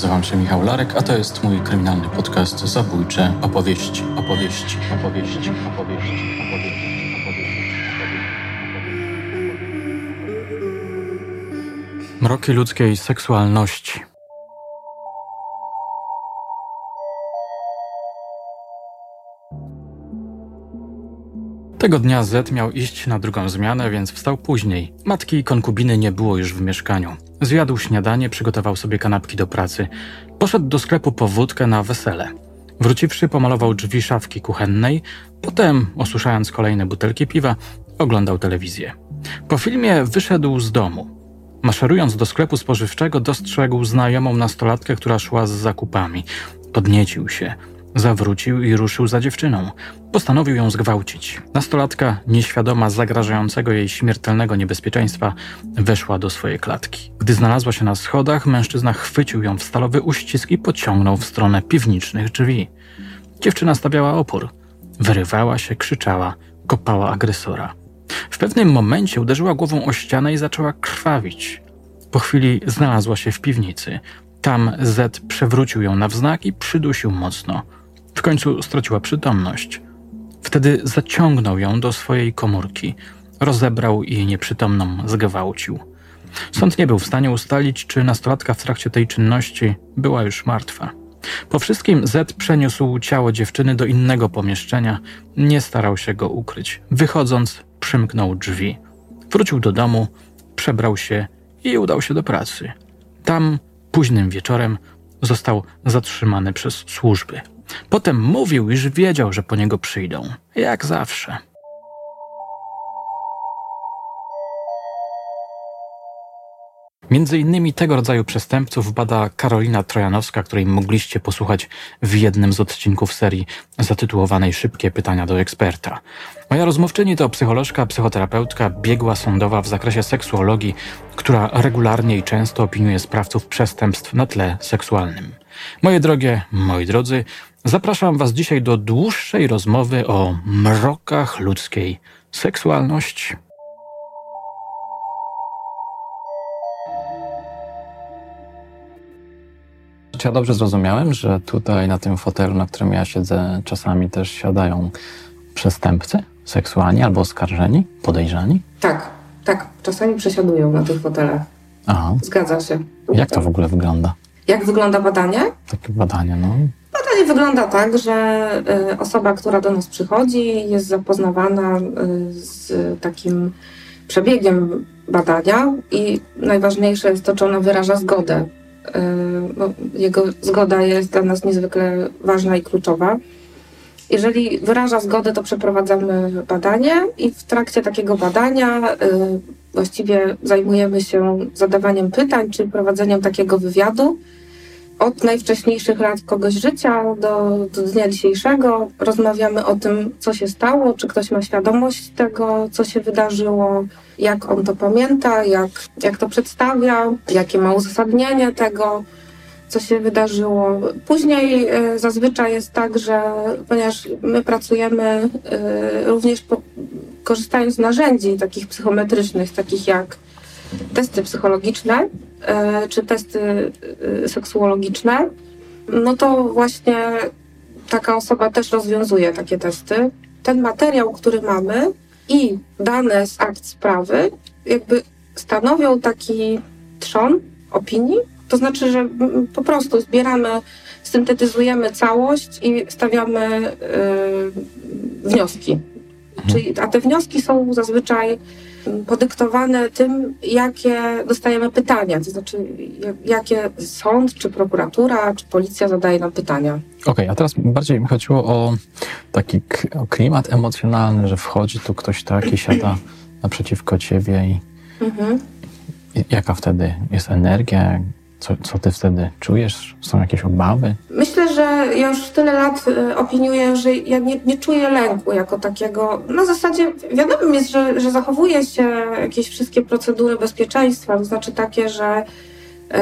Nazywam się Michał Larek, a to jest mój kryminalny podcast Zabójcze opowieści, opowieści, opowieści, opowieści, opowieści, opowieści. Mroki ludzkiej seksualności. Tego dnia Z miał iść na drugą zmianę, więc wstał później. Matki i konkubiny nie było już w mieszkaniu. Zjadł śniadanie, przygotował sobie kanapki do pracy. Poszedł do sklepu po wódkę na wesele. Wróciwszy, pomalował drzwi szafki kuchennej, potem, osuszając kolejne butelki piwa, oglądał telewizję. Po filmie wyszedł z domu. Maszerując do sklepu spożywczego, dostrzegł znajomą nastolatkę, która szła z zakupami. Podniecił się. Zawrócił i ruszył za dziewczyną. Postanowił ją zgwałcić. Nastolatka, nieświadoma zagrażającego jej śmiertelnego niebezpieczeństwa, weszła do swojej klatki. Gdy znalazła się na schodach, mężczyzna chwycił ją w stalowy uścisk i pociągnął w stronę piwniczych drzwi. Dziewczyna stawiała opór. Wyrywała się, krzyczała, kopała agresora. W pewnym momencie uderzyła głową o ścianę i zaczęła krwawić. Po chwili znalazła się w piwnicy. Tam Z przewrócił ją na wznak i przydusił mocno. W końcu straciła przytomność. Wtedy zaciągnął ją do swojej komórki, rozebrał i nieprzytomną zgwałcił. Sąd nie był w stanie ustalić, czy nastolatka w trakcie tej czynności była już martwa. Po wszystkim Z przeniósł ciało dziewczyny do innego pomieszczenia, nie starał się go ukryć. Wychodząc, przymknął drzwi. Wrócił do domu, przebrał się i udał się do pracy. Tam, późnym wieczorem, został zatrzymany przez służby. Potem mówił, iż wiedział, że po niego przyjdą, jak zawsze. Między innymi tego rodzaju przestępców bada Karolina Trojanowska, której mogliście posłuchać w jednym z odcinków serii zatytułowanej Szybkie pytania do eksperta. Moja rozmówczyni to psycholożka, psychoterapeutka, biegła sądowa w zakresie seksuologii, która regularnie i często opiniuje sprawców przestępstw na tle seksualnym. Moje drogie, moi drodzy, zapraszam Was dzisiaj do dłuższej rozmowy o mrokach ludzkiej seksualności. Czy ja dobrze zrozumiałem, że tutaj na tym fotelu, na którym ja siedzę, czasami też siadają przestępcy seksualni albo oskarżeni, podejrzani? Tak, tak. Czasami przesiadują na tych fotelach. Aha. Zgadza się. Jak to w ogóle wygląda? Jak wygląda badanie? Takie badanie, no. Wygląda tak, że y, osoba, która do nas przychodzi, jest zapoznawana y, z takim przebiegiem badania i najważniejsze jest to, czy ona wyraża zgodę. Y, bo jego zgoda jest dla nas niezwykle ważna i kluczowa. Jeżeli wyraża zgodę, to przeprowadzamy badanie i w trakcie takiego badania właściwie zajmujemy się zadawaniem pytań czy prowadzeniem takiego wywiadu od najwcześniejszych lat kogoś życia do, do dnia dzisiejszego rozmawiamy o tym, co się stało, czy ktoś ma świadomość tego, co się wydarzyło, jak on to pamięta, jak, jak to przedstawia, jakie ma uzasadnienie tego, co się wydarzyło. Później y, zazwyczaj jest tak, że ponieważ my pracujemy y, również po, korzystając z narzędzi takich psychometrycznych, takich jak testy psychologiczne e, czy testy e, seksuologiczne, no to właśnie taka osoba też rozwiązuje takie testy. Ten materiał, który mamy i dane z akt sprawy, jakby stanowią taki trzon opinii. To znaczy, że po prostu zbieramy, syntetyzujemy całość i stawiamy yy, wnioski. Mhm. Czyli, a te wnioski są zazwyczaj podyktowane tym, jakie dostajemy pytania, to znaczy jakie sąd, czy prokuratura, czy policja zadaje nam pytania. Okej, okay, a teraz bardziej mi chodziło o taki klimat emocjonalny, że wchodzi tu ktoś taki, siada naprzeciwko ciebie i mhm. jaka wtedy jest energia, co, co ty wtedy czujesz? Są jakieś obawy? Myślę, że ja już tyle lat y, opiniuję, że ja nie, nie czuję lęku jako takiego. Na zasadzie wiadomo jest, że, że zachowuje się jakieś wszystkie procedury bezpieczeństwa, to znaczy takie, że y,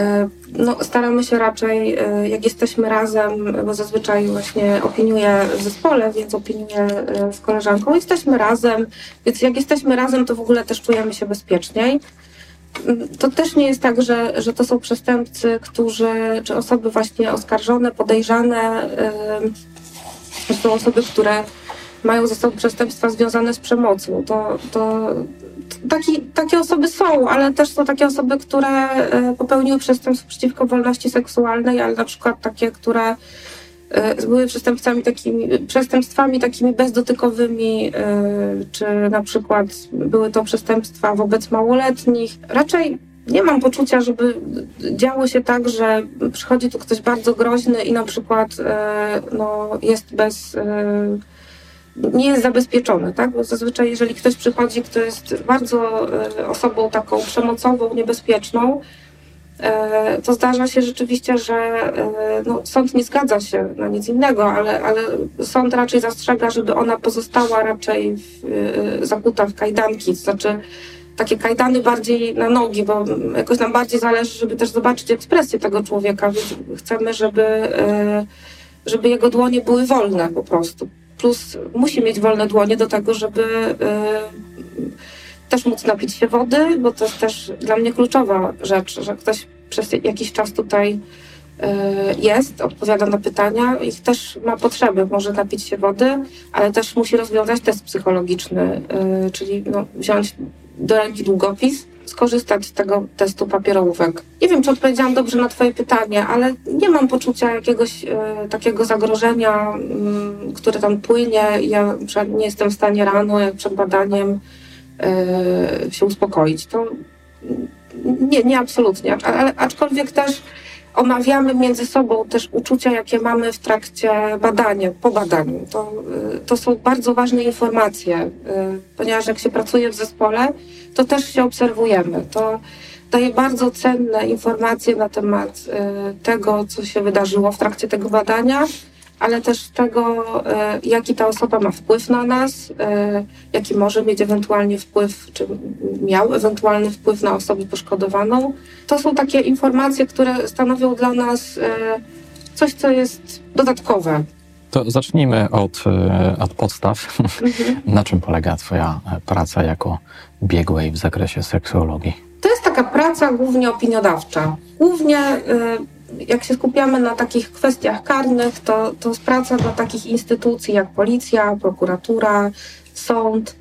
no, staramy się raczej, y, jak jesteśmy razem, bo zazwyczaj właśnie opiniuję w zespole, więc opiniuję z koleżanką, jesteśmy razem, więc jak jesteśmy razem, to w ogóle też czujemy się bezpieczniej. To też nie jest tak, że, że to są przestępcy, którzy, czy osoby właśnie oskarżone, podejrzane, yy, są osoby, które mają ze sobą przestępstwa związane z przemocą. To, to taki, takie osoby są, ale też są takie osoby, które y, popełniły przestępstwo przeciwko wolności seksualnej, ale na przykład takie, które były przestępcami takimi, przestępstwami takimi bezdotykowymi, y, czy na przykład były to przestępstwa wobec małoletnich. Raczej nie mam poczucia, żeby działo się tak, że przychodzi tu ktoś bardzo groźny i na przykład no, jest bez nie jest zabezpieczony, tak? Bo zazwyczaj, jeżeli ktoś przychodzi, kto jest bardzo e, osobą taką przemocową, niebezpieczną, e, to zdarza się rzeczywiście, że e, no, sąd nie zgadza się na nic innego, ale, ale sąd raczej zastrzega, żeby ona pozostała raczej w, zakuta w kajdanki, to znaczy takie kajdany bardziej na nogi, bo jakoś nam bardziej zależy, żeby też zobaczyć ekspresję tego człowieka, więc chcemy, żeby, żeby jego dłonie były wolne po prostu. Plus musi mieć wolne dłonie do tego, żeby też móc napić się wody, bo to jest też dla mnie kluczowa rzecz, że ktoś przez jakiś czas tutaj y, jest, odpowiada na pytania i też ma potrzeby, może napić się wody, ale też musi rozwiązać test psychologiczny, y, czyli no, wziąć do ręki długopis skorzystać z tego testu papierowego. Nie wiem, czy odpowiedziałam dobrze na Twoje pytanie, ale nie mam poczucia jakiegoś e, takiego zagrożenia, mm, które tam płynie. Ja nie jestem w stanie rano, jak przed badaniem, się uspokoić. To nie, nie absolutnie. Ale, aczkolwiek też omawiamy między sobą też uczucia, jakie mamy w trakcie badania, po badaniu. To, e, to są bardzo ważne informacje, e, ponieważ jak się pracuje w zespole, to też się obserwujemy. To daje bardzo cenne informacje na temat e, tego, co się wydarzyło w trakcie tego badania, ale też tego, e, jaki ta osoba ma wpływ na nas, e, jaki może mieć ewentualnie wpływ, czy miał ewentualny wpływ na osobę poszkodowaną. To są takie informacje, które stanowią dla nas coś, co jest dodatkowe. To zacznijmy od, od podstaw. Mhm. Na czym polega Twoja praca jako biegłej w zakresie seksuologii? To jest taka praca głównie opiniodawcza. Głównie jak się skupiamy na takich kwestiach karnych, to, to praca dla takich instytucji jak policja, prokuratura, sąd,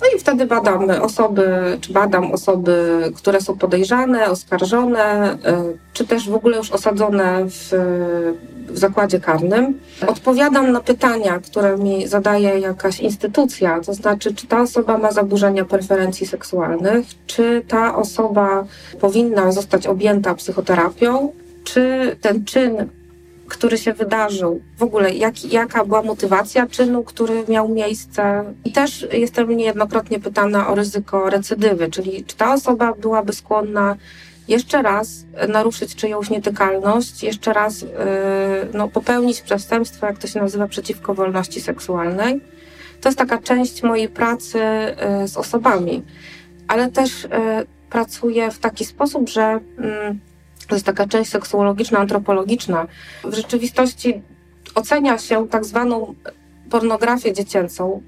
no i wtedy badamy osoby, czy badam osoby, które są podejrzane, oskarżone, e, czy też w ogóle już osadzone w, w zakładzie karnym. Odpowiadam na pytania, które mi zadaje jakaś instytucja, to znaczy, czy ta osoba ma zaburzenia preferencji seksualnych, czy ta osoba powinna zostać objęta psychoterapią, czy ten czyn który się wydarzył, w ogóle jak, jaka była motywacja czynu, który miał miejsce. I też jestem niejednokrotnie pytana o ryzyko recydywy, czyli czy ta osoba byłaby skłonna jeszcze raz naruszyć czyjąś nietykalność, jeszcze raz yy, no, popełnić przestępstwo, jak to się nazywa, przeciwko wolności seksualnej. To jest taka część mojej pracy yy, z osobami, ale też yy, pracuję w taki sposób, że mm, to jest taka część seksuologiczna, antropologiczna. W rzeczywistości ocenia się tak zwaną pornografię dziecięcą,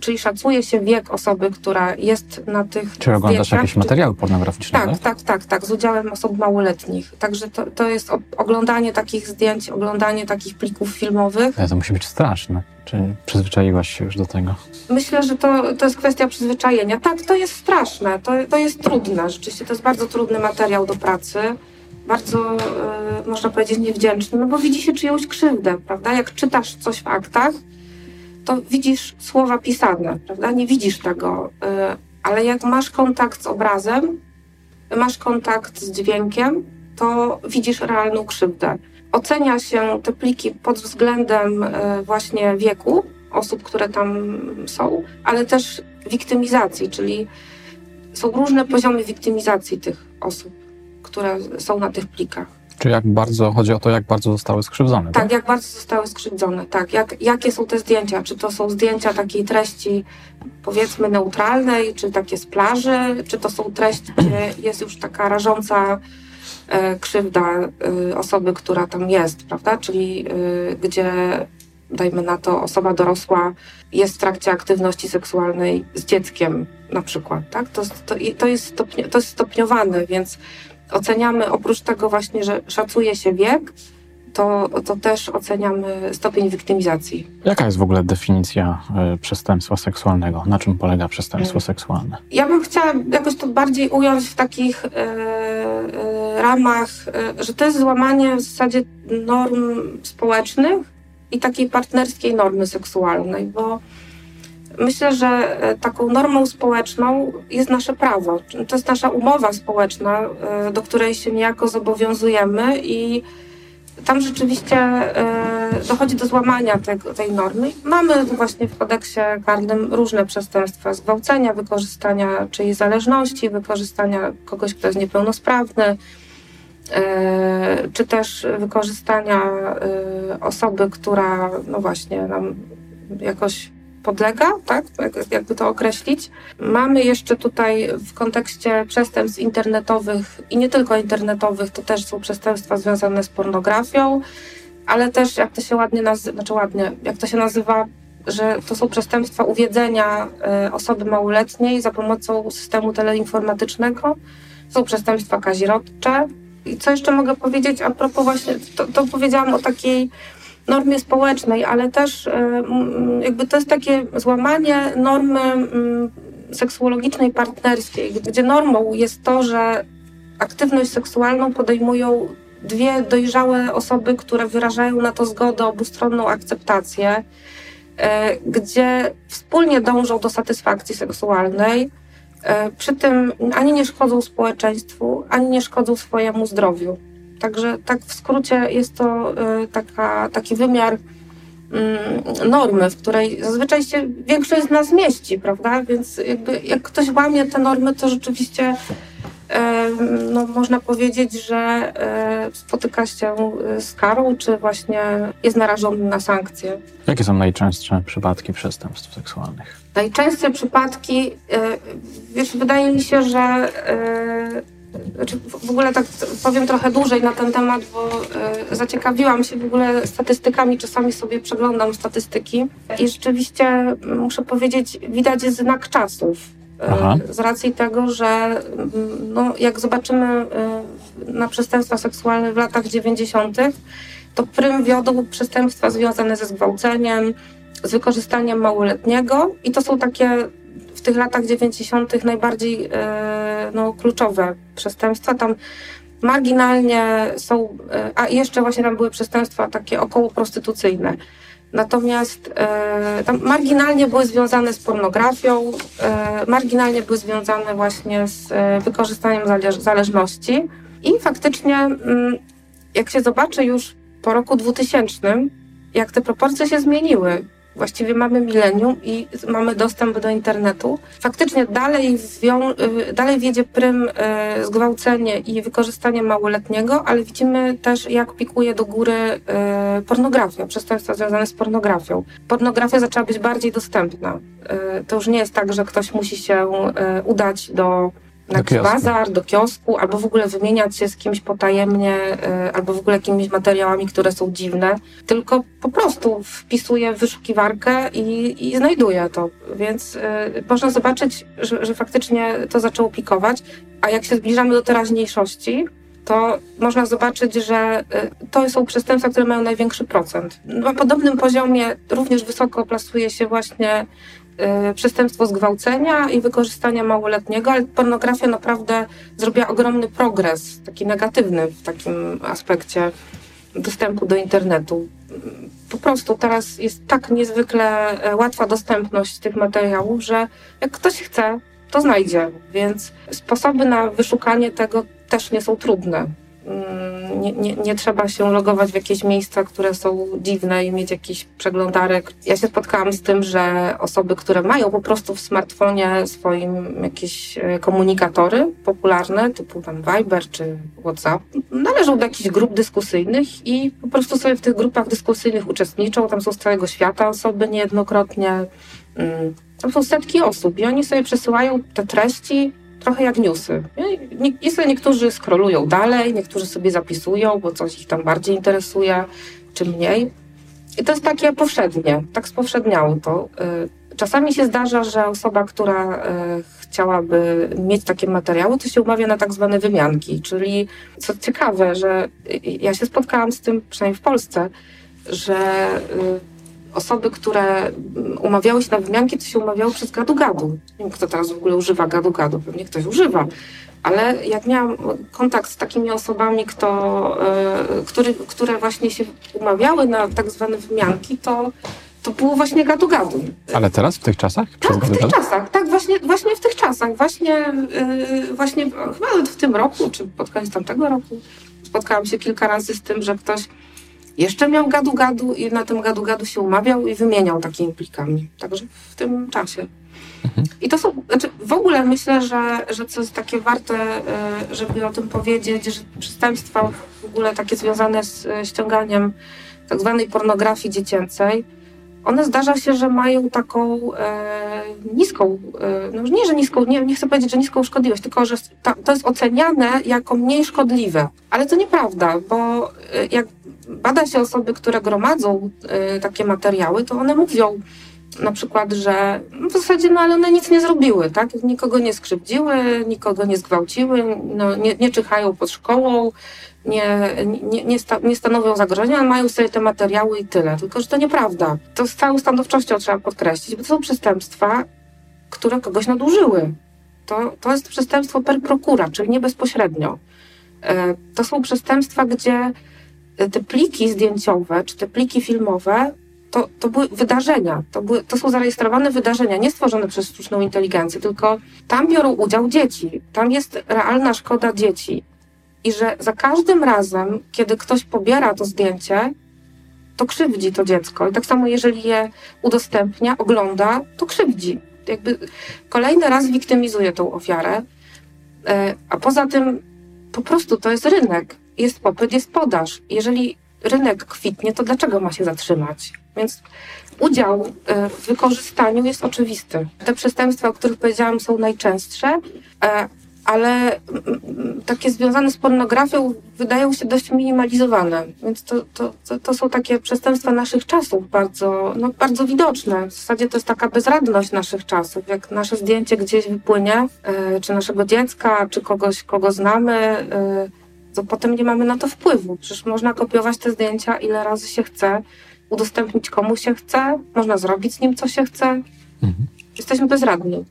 czyli szacuje się wiek osoby, która jest na tych. Czy oglądasz jakieś materiały pornograficzne? Tak, tak, tak, tak, z udziałem osób małoletnich. Także to, to jest oglądanie takich zdjęć, oglądanie takich plików filmowych. Ale to musi być straszne. Czy przyzwyczaiłaś się już do tego? Myślę, że to, to jest kwestia przyzwyczajenia. Tak, to jest straszne, to, to jest trudne. Rzeczywiście to jest bardzo trudny materiał do pracy bardzo, e, można powiedzieć, niewdzięczny, no bo widzi się czyjąś krzywdę, prawda? Jak czytasz coś w aktach, to widzisz słowa pisane, prawda? Nie widzisz tego, e, ale jak masz kontakt z obrazem, masz kontakt z dźwiękiem, to widzisz realną krzywdę. Ocenia się te pliki pod względem e, właśnie wieku osób, które tam są, ale też wiktymizacji, czyli są różne poziomy wiktymizacji tych osób które są na tych plikach. Czy jak bardzo, chodzi o to, jak bardzo zostały skrzywdzone? Tak, tak? jak bardzo zostały skrzywdzone, tak. Jak, jakie są te zdjęcia? Czy to są zdjęcia takiej treści, powiedzmy, neutralnej, czy takie z plaży, czy to są treści, gdzie jest już taka rażąca e, krzywda e, osoby, która tam jest, prawda? Czyli e, gdzie dajmy na to, osoba dorosła jest w trakcie aktywności seksualnej z dzieckiem na przykład, tak? To, to, to, jest, stopni to jest stopniowane, więc oceniamy oprócz tego właśnie, że szacuje się wiek, to, to też oceniamy stopień wiktymizacji. Jaka jest w ogóle definicja y, przestępstwa seksualnego? Na czym polega przestępstwo seksualne? Ja bym chciała jakoś to bardziej ująć w takich y, y, ramach, że to jest złamanie w zasadzie norm społecznych i takiej partnerskiej normy seksualnej, bo myślę, że taką normą społeczną jest nasze prawo. To jest nasza umowa społeczna, do której się niejako zobowiązujemy i tam rzeczywiście e, dochodzi do złamania te, tej normy. Mamy właśnie w kodeksie karnym różne przestępstwa zgwałcenia, wykorzystania czyjejś zależności, wykorzystania kogoś, kto jest niepełnosprawny, e, czy też wykorzystania e, osoby, która no właśnie nam jakoś podlega, tak? jakby to określić. Mamy jeszcze tutaj w kontekście przestępstw internetowych i nie tylko internetowych, to też są przestępstwa związane z pornografią, ale też jak to się ładnie nazywa, znaczy ładnie, jak to się nazywa, że to są przestępstwa uwiedzenia e, osoby małoletniej za pomocą systemu teleinformatycznego. Są przestępstwa kazirodcze. I co jeszcze mogę powiedzieć a propos właśnie, to, to powiedziałam o takiej normie społecznej, ale też e, jakby to jest takie złamanie normy seksuologicznej partnerskiej, gdzie normą jest to, że aktywność seksualną podejmują dwie dojrzałe osoby, które wyrażają na to zgodę, obustronną akceptację, e, gdzie wspólnie dążą do satysfakcji seksualnej, e, przy tym ani nie szkodzą społeczeństwu, ani nie szkodzą swojemu zdrowiu. Także tak w skrócie jest to y, taka, taki wymiar mm, normy, w której zazwyczaj się większość z nas mieści, prawda? Więc jakby jak ktoś łamie te normy, to rzeczywiście no, można powiedzieć, że spotyka się z karą, czy właśnie jest narażony na sankcje. Jakie są najczęstsze przypadki przestępstw seksualnych? Najczęstsze przypadki, wiesz, wydaje mi się, że znaczy w ogóle tak powiem trochę dłużej na ten temat, bo y, zaciekawiłam się w ogóle statystykami, czasami sobie przeglądam statystyki i rzeczywiście muszę powiedzieć, widać znak czasów. E, Aha. Z racji tego, że no, jak zobaczymy y, na przestępstwa seksualne w latach 90., to prym wiodą przestępstwa związane ze zgwałceniem, z wykorzystaniem małoletniego i to są takie w tych latach 90. najbardziej e, no, kluczowe przestępstwa. Tam marginalnie są, e, a jeszcze właśnie tam były przestępstwa takie około prostytucyjne. Natomiast e, tam marginalnie były związane z pornografią, marginalnie były związane właśnie z wykorzystaniem zależności. I faktycznie, mm, jak się zobaczy już po roku 2000, jak te proporcje się zmieniły, właściwie mamy milenium i mamy dostęp do internetu. Faktycznie dalej, y, dalej wiedzie prym y, zgwałcenie i wykorzystanie małoletniego, ale widzimy też, jak pikuje do góry y, pornografia, przestępstwa związane z pornografią. Pornografia zaczęła być bardziej dostępna. To już nie jest tak, że ktoś musi się udać do na jakiś bazar, do kiosku, albo w ogóle wymieniać się z kimś potajemnie, y, albo w ogóle jakimiś materiałami, które są dziwne, tylko po prostu wpisuje w wyszukiwarkę i, i znajduje to. Więc y, można zobaczyć, że, że faktycznie to zaczęło pikować, a jak się zbliżamy do teraźniejszości, to można zobaczyć, że y, to są przestępstwa, które mają największy procent. Na podobnym poziomie również wysoko plasuje się właśnie przestępstwo zgwałcenia i wykorzystania małoletniego, ale pornografia naprawdę zrobiła ogromny progres, taki negatywny w takim aspekcie dostępu do internetu. Po prostu teraz jest tak niezwykle e, łatwa dostępność tych materiałów, że jak ktoś chce, to znajdzie, więc sposoby na wyszukanie tego też nie są trudne. Nie, nie, nie, trzeba się logować w jakieś miejsca, które są dziwne i mieć jakiś przeglądarek. Ja się spotkałam z tym, że osoby, które mają po prostu w smartfonie swoim jakieś e, komunikatory popularne, typu tam Viber czy WhatsApp, należą do jakichś grup dyskusyjnych i po prostu sobie w tych grupach dyskusyjnych uczestniczą. Tam są z całego świata osoby niejednokrotnie. Mm, tam są setki osób i oni sobie przesyłają te treści trochę jak newsy. I sobie niektórzy skrolują dalej, niektórzy sobie zapisują, bo coś ich tam bardziej interesuje, czy mniej. I to jest takie powszednie, tak spowszedniało to. Y, czasami się zdarza, że osoba, która y, chciałaby mieć takie materiały, to się umawia na tak zwane wymianki. Czyli co ciekawe, że ja się spotkałam z tym, przynajmniej w Polsce, że osoby, które umawiały się na wymianki, to się umawiały przez gadu-gadu. Nie wiem, kto teraz w ogóle używa gadu-gadu, pewnie ktoś używa. Ale jak miałam kontakt z takimi osobami, kto, y, który, które właśnie się umawiały na tak zwane wymianki, to, to było właśnie gadu-gadu. Ale teraz, w tych czasach? Tak, w tych czasach, tak, właśnie, właśnie w tych czasach. Właśnie, yy, właśnie chyba w tym roku, czy pod koniec tamtego roku spotkałam się kilka razy z tym, że ktoś jeszcze miał gadu-gadu i na tym gadu-gadu się umawiał i wymieniał takimi plikami. Także w tym czasie. Mhm. I to są, znaczy w ogóle myślę, że, że co jest takie warte, e, żeby o tym powiedzieć, że przestępstwa w ogóle takie związane z e, ściąganiem tak zwanej pornografii dziecięcej, one zdarza się, że mają taką e, niską, e, no nie, że niską, nie, nie chcę powiedzieć, że niską szkodliwość, tylko że to jest oceniane jako mniej szkodliwe. Ale to nieprawda, bo e, jak bada się osoby, które gromadzą e, takie materiały, to one mówią, na przykład, że w zasadzie no, ale one nic nie zrobiły, tak? Nikogo nie skrzywdziły, nikogo nie zgwałciły, no, nie, nie czyhają pod szkołą, nie, nie, nie, sta, nie stanowią zagrożenia, mają sobie te materiały i tyle. Tylko, że to nieprawda. To z całą stanowczością trzeba podkreślić, bo to są przestępstwa, które kogoś nadużyły. To, to jest przestępstwo per procura, czyli nie bezpośrednio. E, to są przestępstwa, gdzie te pliki zdjęciowe czy te pliki filmowe to, to były wydarzenia, to, były, to są zarejestrowane wydarzenia, nie stworzone przez sztuczną inteligencję, tylko tam biorą udział dzieci, tam jest realna szkoda dzieci. I że za każdym razem, kiedy ktoś pobiera to zdjęcie, to krzywdzi to dziecko. I tak samo, jeżeli je udostępnia, ogląda, to krzywdzi. Jakby kolejny raz wiktymizuje tą ofiarę. E, a poza tym, po prostu to jest rynek. Jest popyt, jest podaż. Jeżeli rynek kwitnie, to dlaczego ma się zatrzymać? Więc udział e, w wykorzystaniu jest oczywisty. Te przestępstwa, o których powiedziałam, są najczęstsze, e, ale takie związane z pornografią wydają się dość minimalizowane. Więc to, to, to, są takie przestępstwa naszych czasów, bardzo, no, bardzo widoczne. W zasadzie to jest taka bezradność naszych czasów. Jak nasze zdjęcie gdzieś wypłynie, e, czy naszego dziecka, czy kogoś, kogo znamy, to potem nie mamy na to wpływu. Przecież można kopiować te zdjęcia ile razy się chce, udostępnić komu się chce, można zrobić z nim co się chce. Mhm. Jesteśmy bezradni.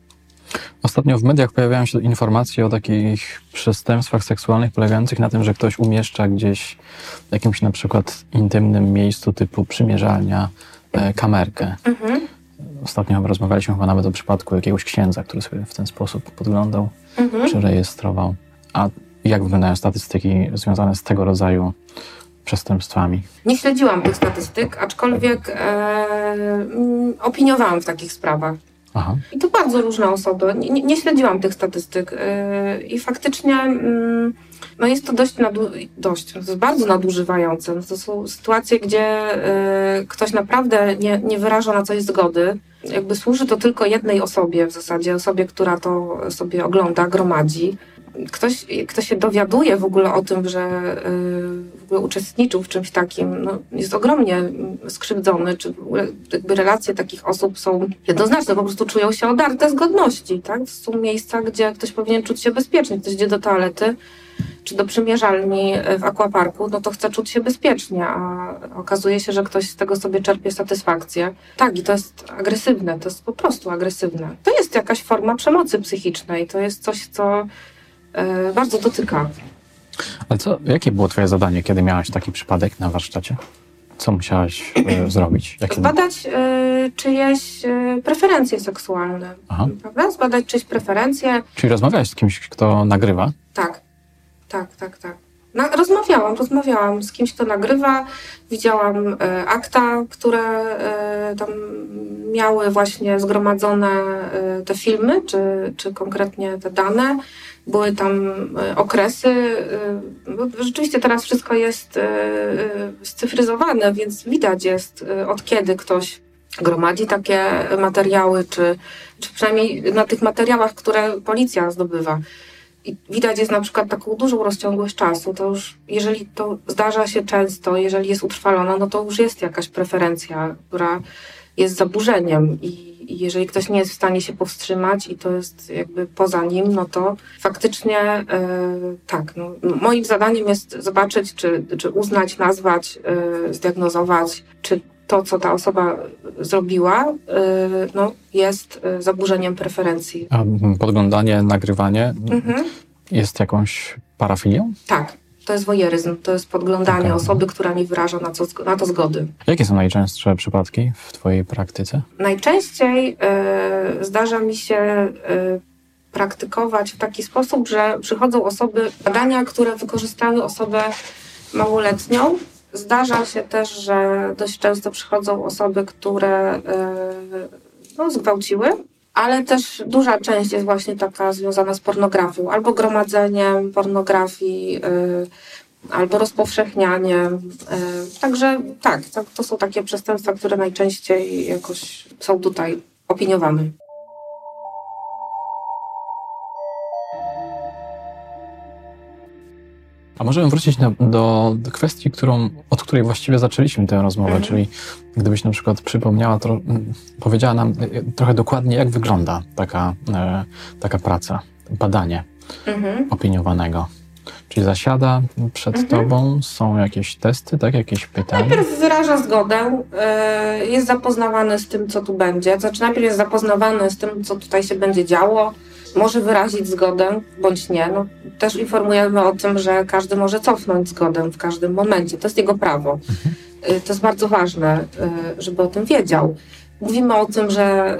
Ostatnio w mediach pojawiają się informacje o takich przestępstwach seksualnych polegających na tym, że ktoś umieszcza gdzieś w jakimś na przykład intymnym miejscu typu przymierzalnia e, kamerkę. Mhm. Ostatnio rozmawialiśmy chyba nawet o przypadku jakiegoś księdza, który sobie w ten sposób podglądał mhm. czy rejestrował. A jak wyglądają statystyki związane z tego rodzaju przestępstwami? Nie śledziłam tych statystyk, aczkolwiek e, mm, opiniowałam w takich sprawach. Aha. I to bardzo różne osoby. Nie, nie śledziłam tych statystyk e, i faktycznie mm, no jest to dość, nadu, dość to jest bardzo nadużywające. No to są sytuacje, gdzie e, ktoś naprawdę nie, nie wyraża na coś zgody. Jakby służy to tylko jednej osobie w zasadzie, osobie, która to sobie ogląda, gromadzi ktoś, kto się dowiaduje w ogóle o tym, że y, w ogóle uczestniczył w czymś takim, no, jest ogromnie skrzywdzony, czy jakby relacje takich osób są jednoznaczne, po prostu czują się odarte z godności, tak? Są miejsca, gdzie ktoś powinien czuć się bezpiecznie, ktoś idzie do toalety, czy do przymierzalni w akwaparku, no to chce czuć się bezpiecznie, a okazuje się, że ktoś z tego sobie czerpie satysfakcję. Tak, i to jest agresywne, to jest po prostu agresywne. To jest jakaś forma przemocy psychicznej, to jest coś, co bardzo dotyka. Ale co, jakie było Twoje zadanie, kiedy miałaś taki przypadek na warsztacie? Co musiałaś e, zrobić? Jakie... Zbadać e, czyjeś e, preferencje seksualne. Aha. Prawda? Zbadać czyjeś preferencje. Czyli rozmawiałeś z kimś, kto nagrywa? Tak, tak, tak, tak. Na, rozmawiałam, rozmawiałam z kimś, kto nagrywa. Widziałam e, akta, które e, tam miały właśnie zgromadzone e, te filmy, czy, czy konkretnie te dane były tam e, okresy. E, rzeczywiście teraz wszystko jest e, scyfryzowane, więc widać jest od kiedy ktoś gromadzi takie materiały, czy, czy przynajmniej na tych materiałach, które policja zdobywa. i widać jest na przykład taką dużą rozciągłość czasu, to już jeżeli to zdarza się często, jeżeli jest utrwalona, no to już jest jakaś preferencja, która jest zaburzeniem i i jeżeli ktoś nie jest w stanie się powstrzymać i to jest jakby poza nim, no to faktycznie e, tak. No, moim zadaniem jest zobaczyć, czy, czy uznać, nazwać, e, zdiagnozować, czy to, co ta osoba zrobiła, e, no, jest zaburzeniem preferencji. A podglądanie, nagrywanie mhm. jest jakąś parafilią? Tak. To jest wojeryzm, to jest podglądanie okay. osoby, która nie wyraża na, co, na to zgody. Jakie są najczęstsze przypadki w Twojej praktyce? Najczęściej y, zdarza mi się y, praktykować w taki sposób, że przychodzą osoby, badania, które wykorzystały osobę małoletnią. Zdarza się też, że dość często przychodzą osoby, które y, no, zgwałciły ale też duża część jest właśnie taka związana z pornografią, albo gromadzeniem pornografii, y, albo rozpowszechnianiem. Y, także tak, to są takie przestępstwa, które najczęściej jakoś są tutaj opiniowane. A możemy wrócić do, do, kwestii, którą, od której właściwie zaczęliśmy tę rozmowę, mhm. czyli gdybyś na przykład przypomniała, to, powiedziała nam e, trochę dokładnie, jak wygląda taka, e, taka praca, badanie mhm. opiniowanego. Czyli zasiada przed mhm. tobą, są jakieś testy, tak? Jakieś pytania? Najpierw wyraża zgodę, e, jest zapoznawany z tym, co tu będzie. Znaczy najpierw jest zapoznawany z tym, co tutaj się będzie działo może wyrazić zgodę bądź nie. No, też informujemy o tym, że każdy może cofnąć zgodę w każdym momencie. To jest jego prawo. Mhm. Y, to jest bardzo ważne, y, żeby o tym wiedział. Mówimy o tym, że,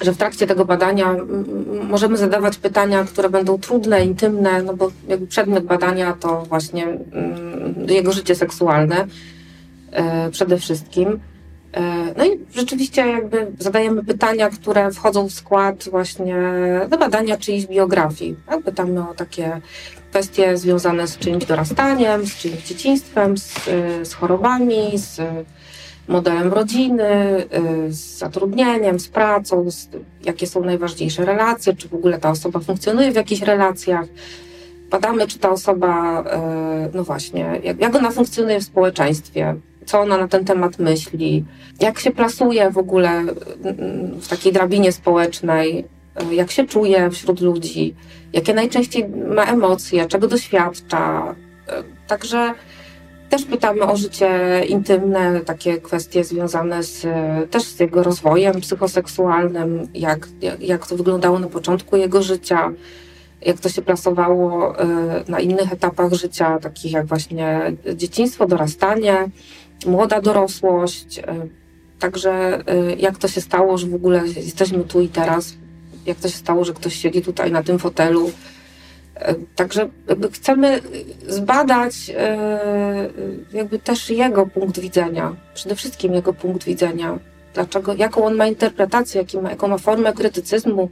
y, że w trakcie tego badania możemy zadawać pytania, które będą trudne, intymne, no bo jakby przedmiot badania to właśnie jego życie seksualne przede wszystkim. E, no i rzeczywiście jakby zadajemy pytania, które wchodzą w skład właśnie do badania czyjejś biografii. Tak? Pytamy o takie kwestie związane z czyimś dorastaniem, z czyimś dzieciństwem, z, z chorobami, z modelem rodziny, e, z zatrudnieniem, z pracą, z, jakie są najważniejsze relacje, czy w ogóle ta osoba funkcjonuje w jakichś relacjach. Badamy, czy ta osoba, e, no właśnie, jak, jak ona funkcjonuje w społeczeństwie, co ona na ten temat myśli, jak się plasuje w ogóle mm, w takiej drabinie społecznej, jak się czuje wśród ludzi, jakie najczęściej ma emocje, czego doświadcza. Także też pytamy o życie intymne, takie kwestie związane z, też z jego rozwojem psychoseksualnym, jak, jak, jak to wyglądało na początku jego życia, jak to się plasowało e, na innych etapach życia, takich jak właśnie dzieciństwo, dorastanie, młoda dorosłość. E, także e, jak to się stało, że w ogóle jesteśmy tu i teraz, jak to się stało, że ktoś siedzi tutaj na tym fotelu. E, także chcemy zbadać jakby też jego punkt widzenia, przede wszystkim jego punkt widzenia. Dlaczego, jaką on ma interpretację, jaką ma, jaką ma formę krytycyzmu,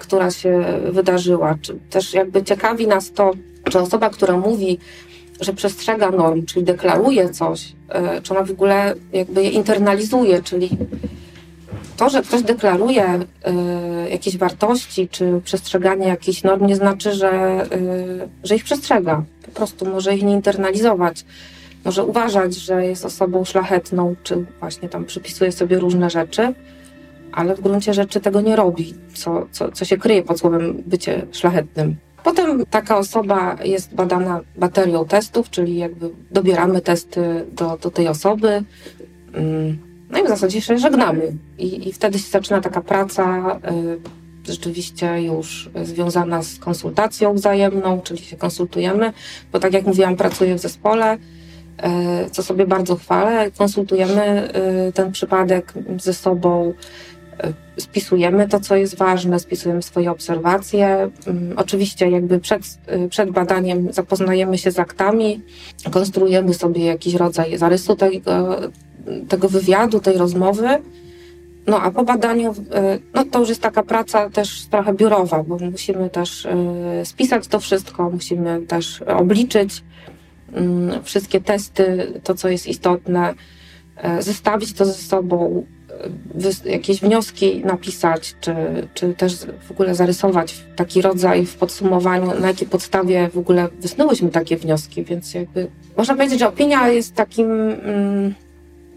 która się wydarzyła. Czy też jakby ciekawi nas to, czy osoba, która mówi że przestrzega norm, czyli deklaruje coś, e, czy ona w ogóle jakby je internalizuje, czyli to, że ktoś deklaruje e, jakieś wartości, czy przestrzeganie jakichś norm, nie znaczy, że, e, że ich przestrzega. Po prostu może ich nie internalizować. Może uważać, że jest osobą szlachetną, czy właśnie tam przypisuje sobie różne rzeczy, ale w gruncie rzeczy tego nie robi, co, co, co się kryje pod słowem bycie szlachetnym. Potem taka osoba jest badana baterią testów, czyli jakby dobieramy testy do, do tej osoby. Mm, no i w zasadzie się żegnamy. I, i wtedy się zaczyna taka praca y, rzeczywiście już związana z konsultacją wzajemną, czyli się konsultujemy, bo tak jak mówiłam, pracuję w zespole, y, co sobie bardzo chwalę. Konsultujemy y, ten przypadek ze sobą, spisujemy to, co jest ważne, spisujemy swoje obserwacje. Mm, oczywiście jakby przed, y, przed badaniem zapoznajemy się z aktami, konstruujemy sobie jakiś rodzaj zarysu tego, tego wywiadu, tej rozmowy. No a po badaniu, y, no to już jest taka praca też trochę biurowa, bo musimy też y, spisać to wszystko, musimy też obliczyć mm, wszystkie testy, to co jest istotne, zestawić to ze sobą, jakieś wnioski napisać, czy, czy też w ogóle zarysować taki rodzaj w podsumowaniu, na jakiej podstawie w ogóle wysnułyśmy takie wnioski, więc jakby można powiedzieć, że opinia jest takim mm,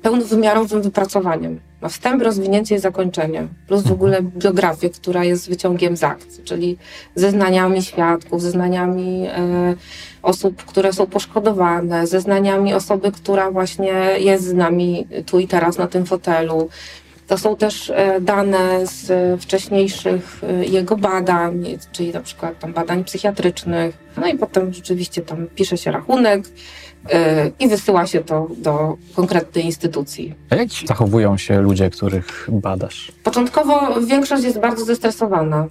pełnowymiarowym wypracowaniem. Ma wstęp, rozwinięcie i zakończenie, plus w ogóle biografię, która jest wyciągiem z akcji, czyli zeznaniami świadków, zeznaniami e, osób, które są poszkodowane, zeznaniami osoby, która właśnie jest z nami tu i teraz na tym fotelu. To są też e, dane z wcześniejszych e, jego badań, czyli na przykład tam badań psychiatrycznych. No i potem rzeczywiście tam pisze się rachunek, i wysyła się to do konkretnej instytucji. A jak zachowują się ludzie, których badasz? Początkowo większość jest bardzo zestresowana.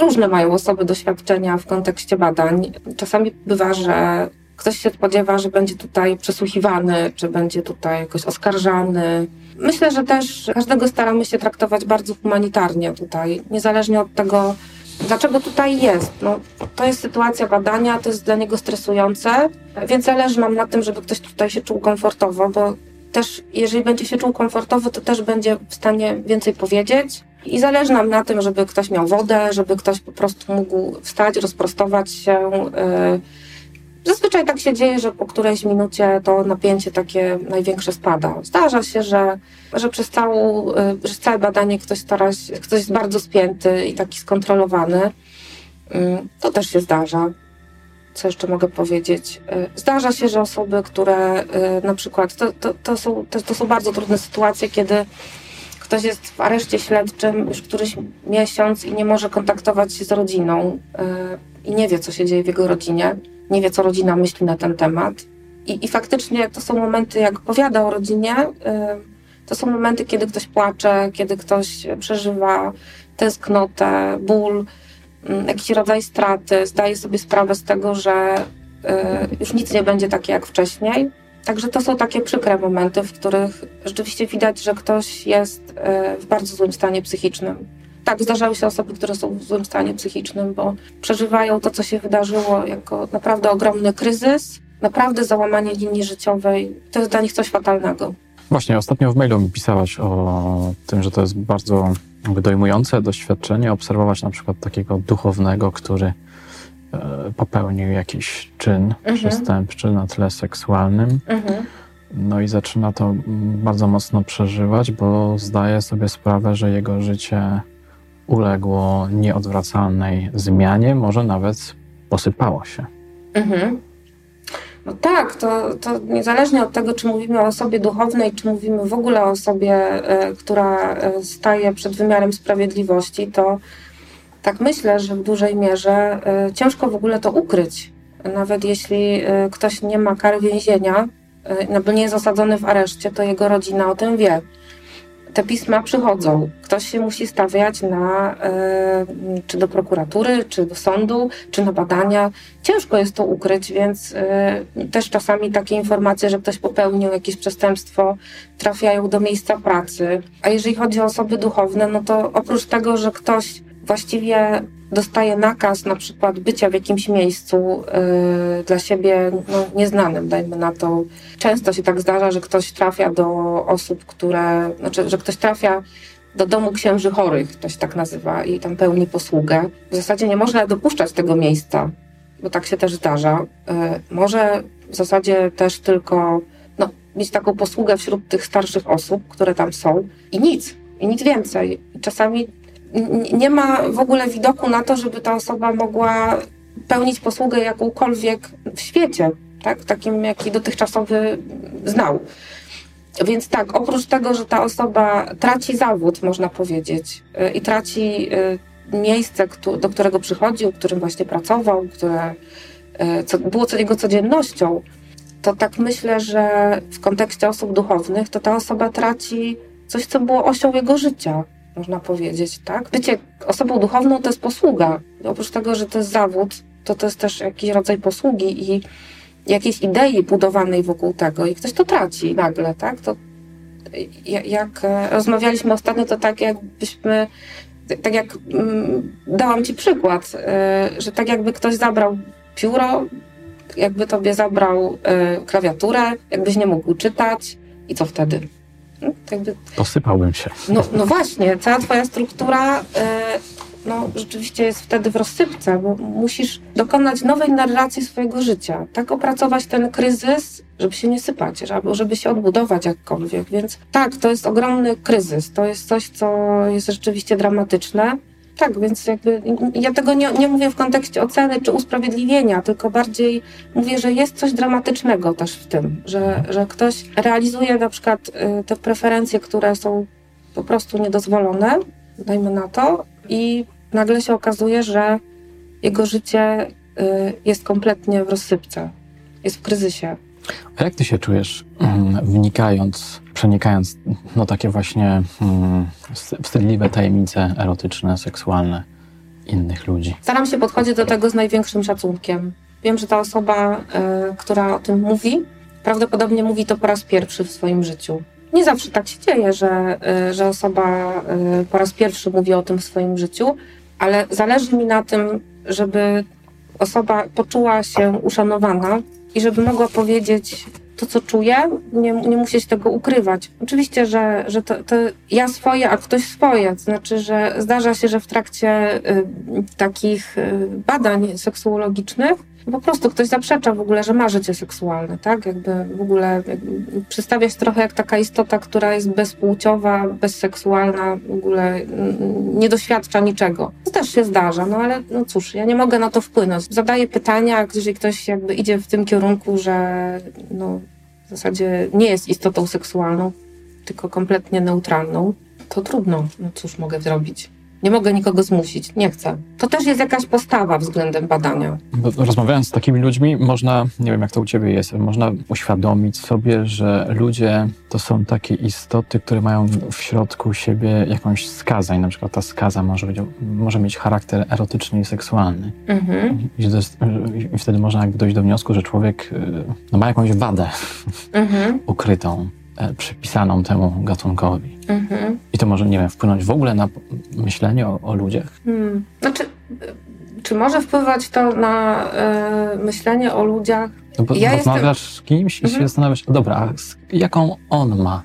Różne mają osoby doświadczenia w kontekście badań. Czasami bywa, że ktoś się spodziewa, że będzie tutaj przesłuchiwany, czy będzie tutaj jakoś oskarżany. Myślę, że też każdego staramy się traktować bardzo humanitarnie tutaj, niezależnie od tego, Dlaczego tutaj jest? No, to jest sytuacja badania, to jest dla niego stresujące, więc zależy nam na tym, żeby ktoś tutaj się czuł komfortowo, bo też jeżeli będzie się czuł komfortowo, to też będzie w stanie więcej powiedzieć. I zależy nam na tym, żeby ktoś miał wodę, żeby ktoś po prostu mógł wstać, rozprostować się. Yy, Zazwyczaj tak się dzieje, że po którejś minucie to napięcie takie największe spada. Zdarza się, że, że przez, całą, y, przez całe badanie ktoś stara się, ktoś jest bardzo spięty i taki skontrolowany. Y, to też się zdarza. Co jeszcze mogę powiedzieć? Y, zdarza się, że osoby, które na przykład, to, to, to, są, to, to są bardzo trudne sytuacje, kiedy ktoś jest w areszcie śledczym już któryś miesiąc i nie może kontaktować się z rodziną i nie wie, co się dzieje w jego rodzinie nie wie, co rodzina myśli na ten temat. I, i faktycznie to są momenty, jak opowiada o rodzinie, y, to są momenty, kiedy ktoś płacze, kiedy ktoś przeżywa tęsknotę, ból, mm, jakiś rodzaj straty, zdaje sobie sprawę z tego, że y, już nic nie będzie takie jak wcześniej. Także to są takie przykre momenty, w których rzeczywiście widać, że ktoś jest y, w bardzo złym stanie psychicznym tak, zdarzały się osoby, które są w złym stanie psychicznym, bo przeżywają to, co się wydarzyło, jako naprawdę ogromny kryzys, naprawdę załamanie linii życiowej. To jest dla nich coś fatalnego. Właśnie, ostatnio w mailu mi pisałaś o tym, że to jest bardzo dojmujące doświadczenie obserwować na przykład takiego duchownego, który e, popełnił jakiś czyn mhm. przestępczy na tle seksualnym. Mhm. No i zaczyna to bardzo mocno przeżywać, bo zdaje sobie sprawę, że jego życie uległo nieodwracalnej zmianie, może nawet posypało się. Mhm. No tak, to, to niezależnie od tego, czy mówimy o osobie duchownej, czy mówimy w ogóle o osobie, e, która e, staje przed wymiarem sprawiedliwości, to tak myślę, że w dużej mierze e, ciężko w ogóle to ukryć. Nawet jeśli ktoś nie ma kary więzienia, no nie jest osadzony w areszcie, to jego rodzina o tym wie te pisma przychodzą. Ktoś się musi stawiać na, e, czy do prokuratury, czy do sądu, czy na badania. Ciężko jest to ukryć, więc e, też czasami takie informacje, że ktoś popełnił jakieś przestępstwo, trafiają do miejsca pracy. A jeżeli chodzi o osoby duchowne, no to oprócz tego, że ktoś właściwie dostaje nakaz na przykład bycia w jakimś miejscu yy, dla siebie no, nieznanym, dajmy na to. Często się tak zdarza, że ktoś trafia do osób, które, znaczy, że ktoś trafia do domu księży chorych, to się tak nazywa, i tam pełni posługę. W zasadzie nie można dopuszczać tego miejsca, bo tak się też zdarza. Yy, może w zasadzie też tylko no, mieć taką posługę wśród tych starszych osób, które tam są i nic, i nic więcej. Czasami nie ma w ogóle widoku na to, żeby ta osoba mogła pełnić posługę jakąkolwiek w świecie, tak? takim, jaki dotychczasowy znał. Więc tak, oprócz tego, że ta osoba traci zawód, można powiedzieć, i traci y, miejsce, do którego przychodził, którym właśnie pracował, które y, było jego codziennością, to tak myślę, że w kontekście osób duchownych, to ta osoba traci coś, co było osią jego życia można powiedzieć, tak? Bycie osobą duchowną to jest posługa. Oprócz tego, że to jest zawód, to to jest też jakiś rodzaj posługi i jakiejś idei budowanej wokół tego i ktoś to traci nagle, tak? To jak e, rozmawialiśmy ostatnio, to tak jakbyśmy, tak jak mm, dałam ci przykład, e, że tak jakby ktoś zabrał pióro, jakby tobie zabrał e, klawiaturę, jakbyś nie mógł czytać i co wtedy? No, jakby, Posypałbym się. no, no właśnie, cała twoja struktura e, no, rzeczywiście jest wtedy w rozsypce, bo musisz dokonać nowej narracji swojego życia. Tak opracować ten kryzys, żeby się nie sypać, żeby się odbudować jakkolwiek. Więc tak, to jest ogromny kryzys. To jest coś, co jest rzeczywiście dramatyczne. Tak, więc jakby ja tego nie, nie mówię w kontekście oceny czy usprawiedliwienia, tylko bardziej mówię, że jest coś dramatycznego też w tym, że, że ktoś realizuje na przykład y, te preferencje, które są po prostu niedozwolone, dajmy na to, i nagle się okazuje, że jego życie y, jest kompletnie w rozsypce, jest w kryzysie. A jak ty się czujesz, mm, wnikając, przenikając, no takie właśnie mm, wstydliwe tajemnice erotyczne, seksualne innych ludzi? Staram się podchodzić do tego z największym szacunkiem. Wiem, że ta osoba, y, która o tym mówi, prawdopodobnie mówi to po raz pierwszy w swoim życiu. Nie zawsze tak się dzieje, że, y, że osoba y, po raz pierwszy mówi o tym w swoim życiu, ale zależy mi na tym, żeby osoba poczuła się uszanowana i żeby mogła powiedzieć to, co czuje, nie, nie musieć tego ukrywać. Oczywiście, że, że to, to ja swoje, a ktoś swoje. Znaczy, że zdarza się, że w trakcie y, takich y, badań seksuologicznych po prostu ktoś zaprzecza w ogóle, że ma życie seksualne, tak? Jakby w ogóle przedstawia się trochę jak taka istota, która jest bezpłciowa, bezseksualna, w ogóle nie doświadcza niczego. To też się zdarza, no ale no cóż, ja nie mogę na to wpłynąć. Zadaję pytania, jeżeli ktoś jakby idzie w tym kierunku, że no, w zasadzie nie jest istotą seksualną, tylko kompletnie neutralną, to trudno. No cóż mogę zrobić? Nie mogę nikogo zmusić, nie chcę. To też jest jakaś postawa względem badania. Rozmawiając z takimi ludźmi, można, nie wiem jak to u ciebie jest, można uświadomić sobie, że ludzie to są takie istoty, które mają w środku siebie jakąś skazę i na przykład ta skaza może, być, może mieć charakter erotyczny i seksualny. Mhm. I, jest, I wtedy można jakby dojść do wniosku, że człowiek y, no, ma jakąś wadę Mhm. ukrytą, przypisaną temu gatunkowi. Mhm. I to może, nie wiem, wpłynąć w ogóle na myślenie o, o ludziach. Hmm. Znaczy, y, czy może wpływać to na y, myślenie o ludziach? No bo Ja rozmawiasz z kimś i się Mhm. zastanawiasz, dobra, jaką on ma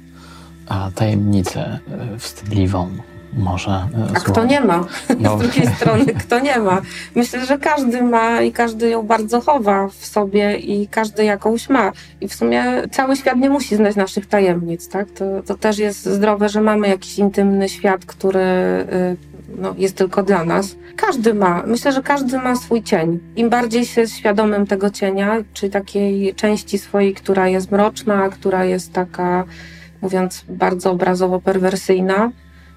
a, tajemnicę e, wstydliwą, może e, A złą? kto nie ma? No. Z drugiej strony, kto nie ma? Myślę, że każdy ma i każdy ją bardzo chowa w sobie i każdy jakąś ma. I w sumie cały świat nie musi znać naszych tajemnic, tak? To, to też jest zdrowe, że mamy jakiś intymny świat, który y, no, jest tylko dla nas. Każdy ma. Myślę, że każdy ma swój cień. Im bardziej się jest świadomym tego cienia, czy takiej części swojej, która jest mroczna, która jest taka, mówiąc bardzo obrazowo, perwersyjna,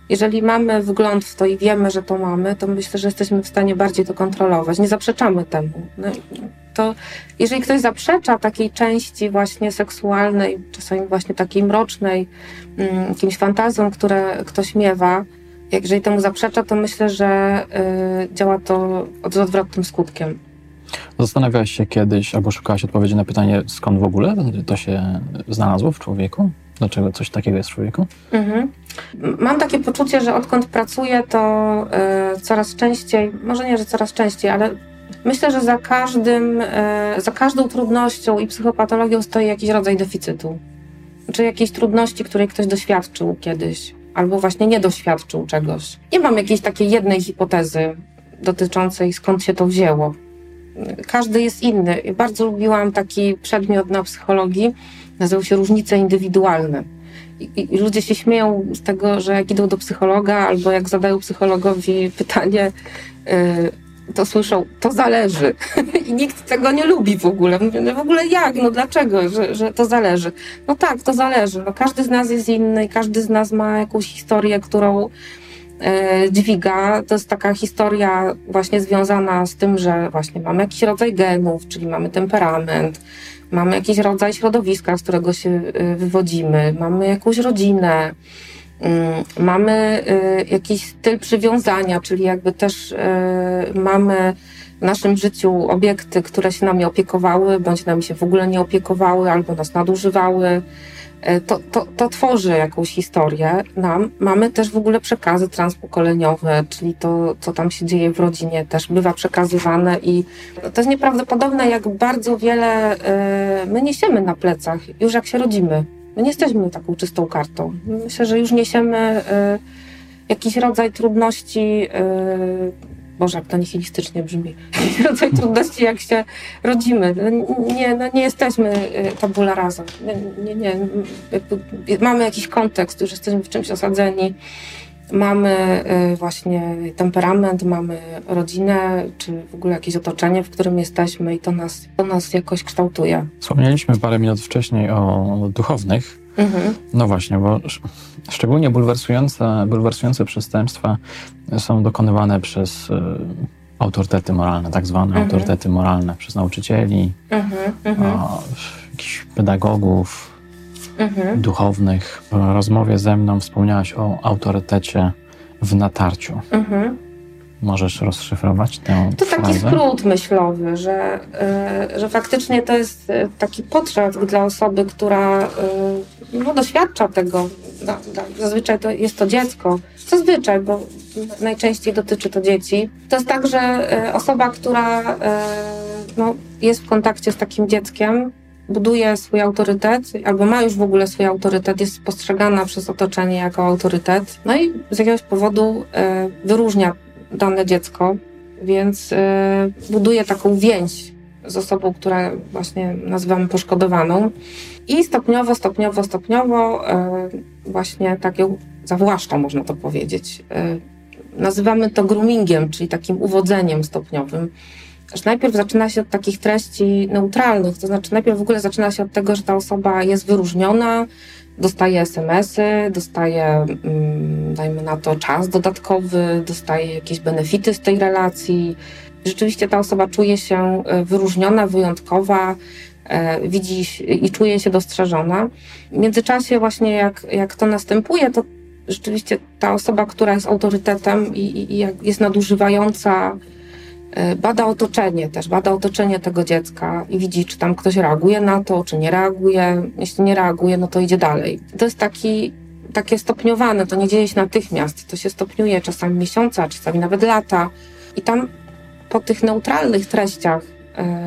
jeżeli mamy wgląd w to i wiemy, że to mamy, to myślę, że jesteśmy w stanie bardziej to kontrolować. Nie zaprzeczamy temu. No, to jeżeli ktoś zaprzecza takiej części właśnie seksualnej, czasami właśnie takiej mrocznej, mm, jakimś fantazjom, które ktoś miewa, jeżeli temu zaprzecza, to myślę, że y, działa to z odwrotnym skutkiem. Zastanawiałaś się kiedyś, albo szukałaś odpowiedzi na pytanie, skąd w ogóle to się znalazło w człowieku? Dlaczego coś takiego jest w człowieku? Mhm. Mam takie poczucie, że odkąd pracuję, to y, coraz częściej, może nie, że coraz częściej, ale myślę, że za każdym, y, za każdą trudnością i psychopatologią stoi jakiś rodzaj deficytu. Czy jakiejś trudności, której ktoś doświadczył kiedyś, albo właśnie nie doświadczył czegoś. Nie mam jakiejś takiej jednej hipotezy dotyczącej skąd się to wzięło. Każdy jest inny. Bardzo lubiłam taki przedmiot na psychologii, nazywał się różnice indywidualne. I, i- ludzie się śmieją z tego, że jak idą do psychologa albo jak zadają psychologowi pytanie, y, to słyszą, to zależy. I nikt tego nie lubi w ogóle. Mówię, no w ogóle jak? No dlaczego, że, że to zależy? No tak, to zależy. No każdy z nas jest inny każdy z nas ma jakąś historię, którą e, dźwiga. To jest taka historia właśnie związana z tym, że właśnie mamy jakiś rodzaj genów, czyli mamy temperament, mamy jakiś rodzaj środowiska, z którego się e, wywodzimy, mamy jakąś rodzinę, mm, mamy e, jakiś styl przywiązania, czyli jakby też e, mamy w naszym życiu obiekty, które się nami opiekowały, bądź nami się w ogóle nie opiekowały, albo nas nadużywały. E, To, to, to tworzy jakąś historię nam. Mamy też w ogóle przekazy transpokoleniowe, czyli to, co tam się dzieje w rodzinie, też bywa przekazywane i to jest nieprawdopodobne, jak bardzo wiele e, my niesiemy na plecach, już jak się rodzimy. My nie jesteśmy taką czystą kartą. Myślę, że już niesiemy y, jakiś rodzaj trudności, Boże, jak to nihilistycznie brzmi, rodzaj trudności, jak się rodzimy. No, nie, no nie jesteśmy y, tabula rasa. Nie, nie, nie. Jakby mamy jakiś kontekst, już jesteśmy w czymś osadzeni mamy y, właśnie temperament, mamy rodzinę, czy w ogóle jakieś otoczenie, w którym jesteśmy i to nas, to nas jakoś kształtuje. Wspomnieliśmy parę minut wcześniej o duchownych. Mhm. No właśnie, bo szczególnie bulwersujące, bulwersujące przestępstwa są dokonywane przez y, autorytety moralne, tak zwane mhm. autorytety moralne, przez nauczycieli, mhm, mhm. jakichś pedagogów, mhm. duchownych. W rozmowie ze mną wspomniałaś o autorytecie w natarciu. Mhm. Możesz rozszyfrować tę To frazę? taki skrót myślowy, że, y, że faktycznie to jest e, taki potrzeb dla osoby, która y, no, doświadcza tego. Zazwyczaj to jest to dziecko. Zazwyczaj, bo najczęściej dotyczy to dzieci. To jest tak, że osoba, która no, jest w kontakcie z takim dzieckiem, buduje swój autorytet, albo ma już w ogóle swój autorytet, jest postrzegana przez otoczenie jako autorytet, no i z jakiegoś powodu e, wyróżnia dane dziecko, więc e, buduje taką więź z osobą, która właśnie nazywamy poszkodowaną i stopniowo, stopniowo, stopniowo e, właśnie tak ją zawłaszcza, można to powiedzieć. E, nazywamy to groomingiem, czyli takim uwodzeniem stopniowym że najpierw zaczyna się od takich treści neutralnych, to znaczy najpierw w ogóle zaczyna się od tego, że ta osoba jest wyróżniona, dostaje SMS-y, dostaje, mm, dajmy na to, czas dodatkowy, dostaje jakieś benefity z tej relacji. Rzeczywiście ta osoba czuje się e, wyróżniona, wyjątkowa, e, widzi i czuje się dostrzeżona. W międzyczasie właśnie jak, jak to następuje, to rzeczywiście ta osoba, która jest autorytetem i, i, jest nadużywająca bada otoczenie też, bada otoczenie tego dziecka i widzi, czy tam ktoś reaguje na to, czy nie reaguje. Jeśli nie reaguje, no to idzie dalej. To jest taki, takie stopniowane, to nie dzieje się natychmiast, to się stopniuje czasami miesiąca, czasami nawet lata. I tam po tych neutralnych treściach E,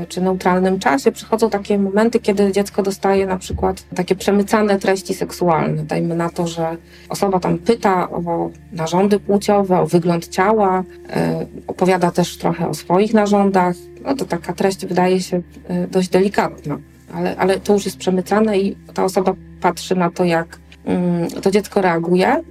czy neutralnym czasie przychodzą takie momenty, kiedy dziecko dostaje na przykład takie przemycane treści seksualne. Dajmy na to, że osoba tam pyta o narządy płciowe, o wygląd ciała, e, opowiada też trochę o swoich narządach. No to taka treść wydaje się e, dość delikatna, ale, ale to już jest przemycane i ta osoba patrzy na to, jak mm, to dziecko reaguje.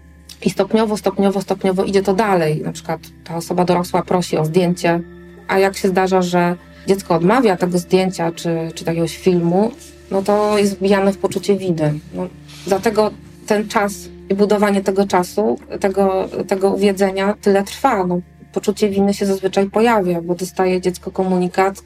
I stopniowo, stopniowo, stopniowo idzie to dalej. Na przykład ta osoba dorosła prosi o zdjęcie, a jak się zdarza, że dziecko odmawia tego zdjęcia czy, czy jakiegoś filmu, no to jest wbijane w poczucie winy. No, dlatego ten czas i budowanie tego czasu, tego, tego uwiedzenia tyle trwa. No, poczucie winy się zazwyczaj pojawia, bo dostaje dziecko komunikat,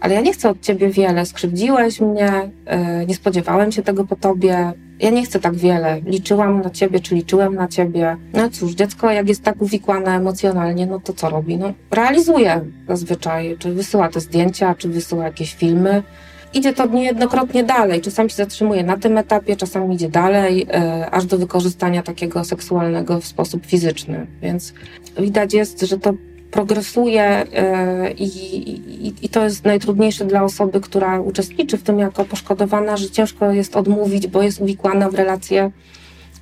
ale ja nie chcę od ciebie wiele, skrzywdziłeś mnie, yy, nie spodziewałem się tego po tobie, ja nie chcę tak wiele, liczyłam na ciebie, czy liczyłem na ciebie. No cóż, dziecko jak jest tak uwikłane emocjonalnie, no to co robi? No realizuje zazwyczaj, czy wysyła te zdjęcia, czy wysyła jakieś filmy. Idzie to niejednokrotnie dalej, czasami się zatrzymuje na tym etapie, czasami idzie dalej, yy, aż do wykorzystania takiego seksualnego w sposób fizyczny. Więc widać jest, że to progresuje e, i, i, i, to jest najtrudniejsze dla osoby, która uczestniczy w tym jako poszkodowana, że ciężko jest odmówić, bo jest uwikłana w relację,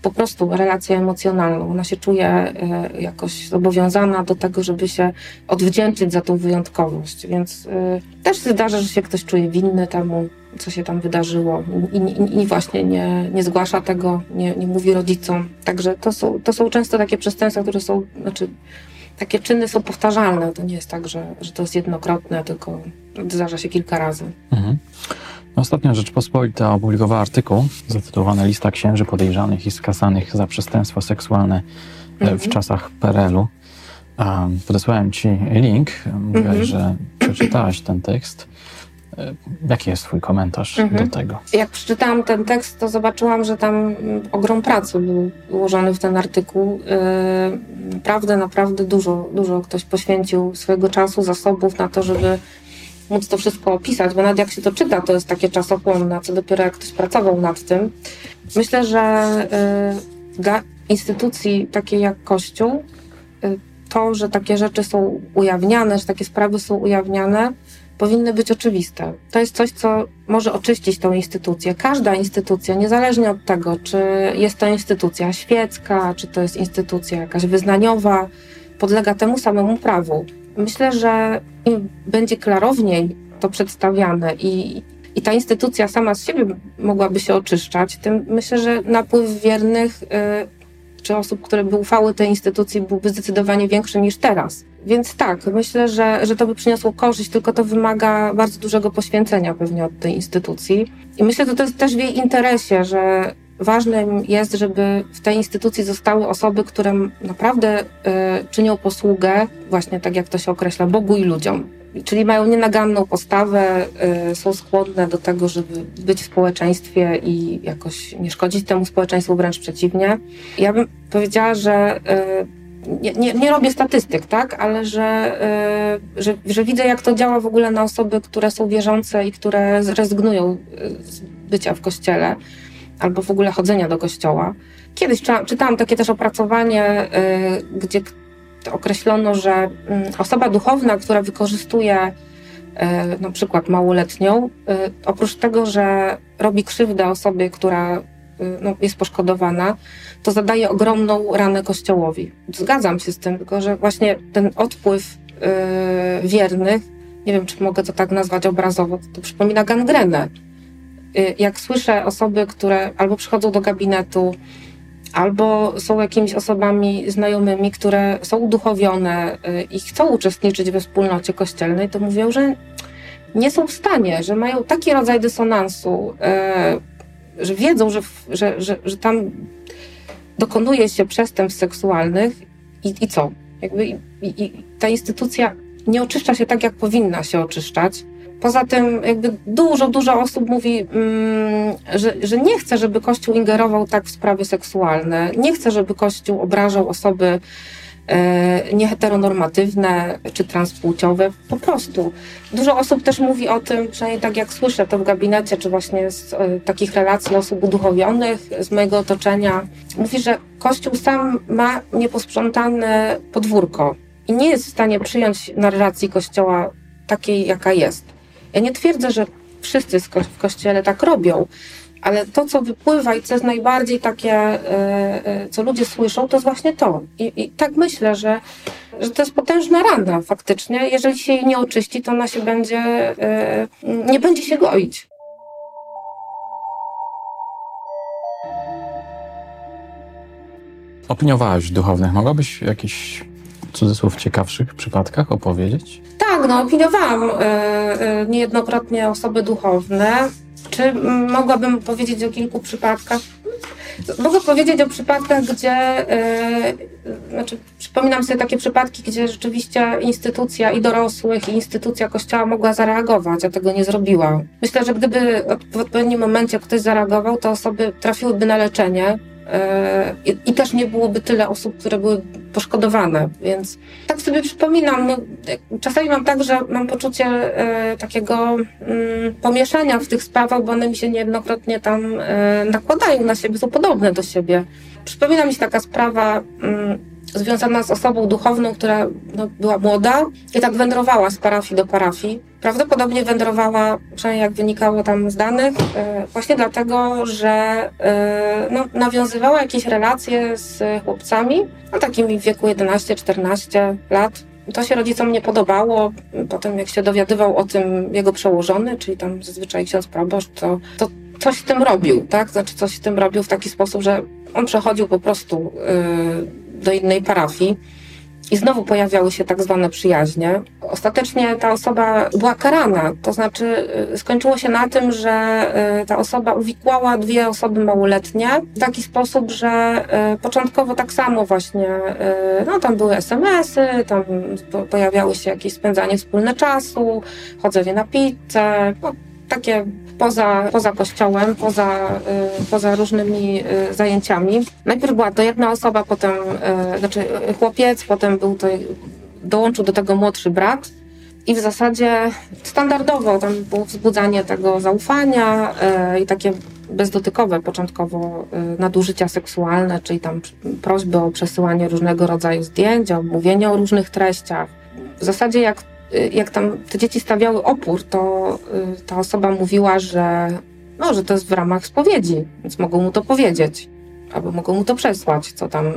po prostu relację emocjonalną. Ona się czuje e, jakoś zobowiązana do tego, żeby się odwdzięczyć za tą wyjątkowość. Więc e, też się zdarza, że się ktoś czuje winny temu, co się tam wydarzyło i, i, i właśnie nie, nie zgłasza tego, nie, nie mówi rodzicom. Także to są, to są często takie przestępstwa, które są, znaczy takie czyny są powtarzalne. To nie jest tak, że, że to jest jednokrotne, tylko zdarza się kilka razy. Mhm. Ostatnio Rzeczpospolita opublikowała artykuł zatytułowany Lista księży podejrzanych i skazanych za przestępstwa seksualne mhm. w czasach PRL-u. Podesłałem Ci link. Mówiłaś, mhm. że przeczytałaś ten tekst. E, jaki jest Twój komentarz mhm. do tego? Jak przeczytałam ten tekst, to zobaczyłam, że tam ogrom pracy był ułożony w ten artykuł. Yy, naprawdę, naprawdę dużo, dużo ktoś poświęcił swojego czasu, zasobów na to, żeby móc to wszystko opisać, bo nawet jak się to czyta, to jest takie czasochłonne, a co dopiero jak ktoś pracował nad tym. Myślę, że yy, dla instytucji takiej jak Kościół, to, że takie rzeczy są ujawniane, że takie sprawy są ujawniane, powinny być oczywiste. To jest coś, co może oczyścić tą instytucję. Każda instytucja, niezależnie od tego, czy jest to instytucja świecka, czy to jest instytucja jakaś wyznaniowa, podlega temu samemu prawu. Myślę, że im będzie klarowniej to przedstawiane i, i ta instytucja sama z siebie mogłaby się oczyszczać, tym myślę, że napływ wiernych y, czy osób, które by ufały tej instytucji, byłby zdecydowanie większy niż teraz. Więc tak, myślę, że, że to by przyniosło korzyść, tylko to wymaga bardzo dużego poświęcenia pewnie od tej instytucji. I myślę, że to jest też w jej interesie, że ważnym jest, żeby w tej instytucji zostały osoby, które naprawdę y, czynią posługę, właśnie tak jak to się określa, Bogu i ludziom. Czyli mają nienaganną postawę, y, są skłonne do tego, żeby być w społeczeństwie i jakoś nie szkodzić temu społeczeństwu, wręcz przeciwnie. Ja bym powiedziała, że y, nie, nie, nie, robię statystyk, tak, ale że, yy, że, że, widzę, jak to działa w ogóle na osoby, które są wierzące i które zrezygnują z bycia w kościele albo w ogóle chodzenia do kościoła. Kiedyś czytałam takie też opracowanie, yy, gdzie określono, że yy, osoba duchowna, która wykorzystuje na przykład małoletnią, oprócz tego, że robi krzywdę osobie, która no, jest poszkodowana, to zadaje ogromną ranę Kościołowi. Zgadzam się z tym, tylko że właśnie ten odpływ yy, wiernych, nie wiem, czy mogę to tak nazwać obrazowo, to przypomina gangrenę. Yy, jak słyszę osoby, które albo przychodzą do gabinetu, albo są jakimiś osobami znajomymi, które są uduchowione yy, i chcą uczestniczyć we wspólnocie kościelnej, to mówią, że nie są w stanie, że mają taki rodzaj dysonansu, yy, że wiedzą, że, że, że, że tam dokonuje się przestępstw seksualnych i, i co? Jakby i, i, ta instytucja nie oczyszcza się tak, jak powinna się oczyszczać. Poza tym, jakby dużo, dużo osób mówi, mm, że, że nie chce, żeby Kościół ingerował tak w sprawy seksualne, nie chce, żeby Kościół obrażał osoby nieheteronormatywne czy transpłciowe. Po prostu. Dużo osób też mówi o tym, przynajmniej tak jak słyszę to w gabinecie, czy właśnie z e, takich relacji osób uduchowionych z mojego otoczenia, mówi, że Kościół sam ma nieposprzątane podwórko i nie jest w stanie przyjąć narracji Kościoła takiej, jaka jest. Ja nie twierdzę, że wszyscy w Kościele tak robią, ale to, co wypływa i co jest najbardziej takie, e, e, co ludzie słyszą, to jest właśnie to. I, i tak myślę, że, że to jest potężna rana faktycznie. Jeżeli się jej nie oczyści, to ona się będzie, e, nie będzie się goić. Opiniowałaś duchownych. Mogłabyś jakiś cudzysłów ciekawszych przypadkach opowiedzieć? Tak, no opiniowałam niejednokrotnie osoby duchowne. Czy mogłabym powiedzieć o kilku przypadkach? Mogę powiedzieć o przypadkach, gdzie, yy, znaczy, przypominam sobie takie przypadki, gdzie rzeczywiście instytucja i dorosłych, i instytucja kościoła mogła zareagować, a tego nie zrobiła. Myślę, że gdyby w odpowiednim momencie ktoś zareagował, to osoby trafiłyby na leczenie, i, I, też nie byłoby tyle osób, które były poszkodowane, więc tak sobie przypominam. No, czasami mam tak, że mam poczucie e, takiego mm, pomieszania w tych sprawach, bo one mi się niejednokrotnie tam e, nakładają na siebie, są podobne do siebie. Przypomina mi się taka sprawa. Mm, związana z osobą duchowną, która no, była młoda i tak wędrowała z parafii do parafii. Prawdopodobnie wędrowała, przynajmniej jak wynikało tam z danych, e, właśnie dlatego, że e, no, nawiązywała jakieś relacje z chłopcami, no, takimi w wieku 11-14 lat. To się rodzicom nie podobało. Potem jak się dowiadywał o tym jego przełożony, czyli tam zazwyczaj ksiądz proboszcz, to, to coś z tym robił, tak? Znaczy coś z tym robił w taki sposób, że on przechodził po prostu yy, do innej parafii. I znowu pojawiały się tak zwane przyjaźnie. Ostatecznie ta osoba była karana, to znaczy y, skończyło się na tym, że y, ta osoba uwikłała dwie osoby małoletnie w taki sposób, że y, początkowo tak samo właśnie, no tam były SMS-y, tam pojawiały się jakieś spędzanie wspólne czasu, chodzenie na pizzę, no, takie poza, poza kościołem, poza, y, poza różnymi y, zajęciami. Najpierw była to jedna osoba, potem, y, znaczy chłopiec, potem był to, dołączył do tego młodszy brat. I w zasadzie standardowo tam było wzbudzanie tego zaufania i takie bezdotykowe początkowo nadużycia seksualne, czyli tam prośby o przesyłanie różnego rodzaju zdjęć, o mówienie o różnych treściach. W zasadzie jak jak tam te dzieci stawiały opór, to y, ta osoba mówiła, że, no, że to jest w ramach spowiedzi, więc mogą mu to powiedzieć, albo mogą mu to przesłać, co tam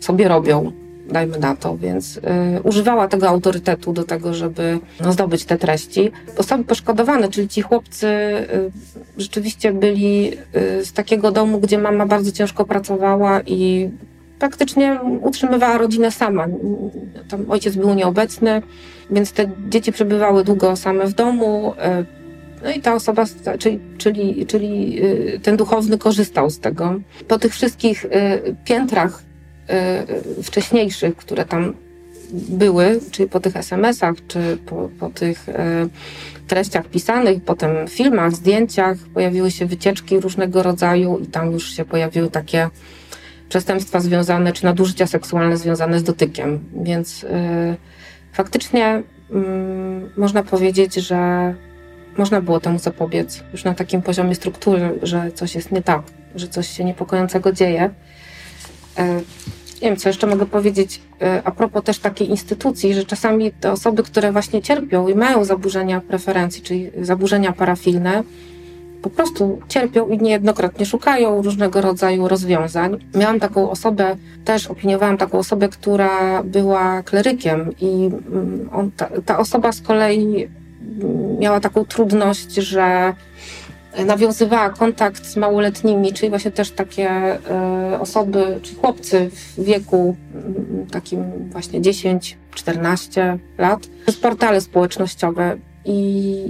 sobie robią dajmy na to, więc y, używała tego autorytetu do tego, żeby no, zdobyć te treści. Osoby poszkodowane, czyli ci chłopcy y, rzeczywiście byli y, z takiego domu, gdzie mama bardzo ciężko pracowała i praktycznie utrzymywała rodzinę sama. Tam ojciec był nieobecny, więc te dzieci przebywały długo same w domu. Y, no i ta osoba, czyli, czyli, czyli y, ten duchowny korzystał z tego. Po tych wszystkich y, piętrach Y, wcześniejszych, które tam były, czyli po tych SMS-ach, czy po, po tych y, treściach pisanych, potem filmach, zdjęciach, pojawiły się wycieczki różnego rodzaju i tam już się pojawiły takie przestępstwa związane, czy nadużycia seksualne związane z dotykiem. Więc y, faktycznie można powiedzieć, że można było temu zapobiec już na takim poziomie struktury, że coś jest nie tak, że coś się niepokojącego dzieje. E, nie wiem, co jeszcze mogę powiedzieć e, a propos też takiej instytucji, że czasami te osoby, które właśnie cierpią i mają zaburzenia preferencji, czyli zaburzenia parafilne, po prostu cierpią i niejednokrotnie szukają różnego rodzaju rozwiązań. Miałam taką osobę, też opiniowałam taką osobę, która była klerykiem i mm, on, ta, ta osoba z kolei miała taką trudność, że nawiązywała kontakt z małoletnimi, czyli właśnie też takie e, osoby, czy chłopcy w wieku mm, takim właśnie 10-14 lat, przez portale społecznościowe. I,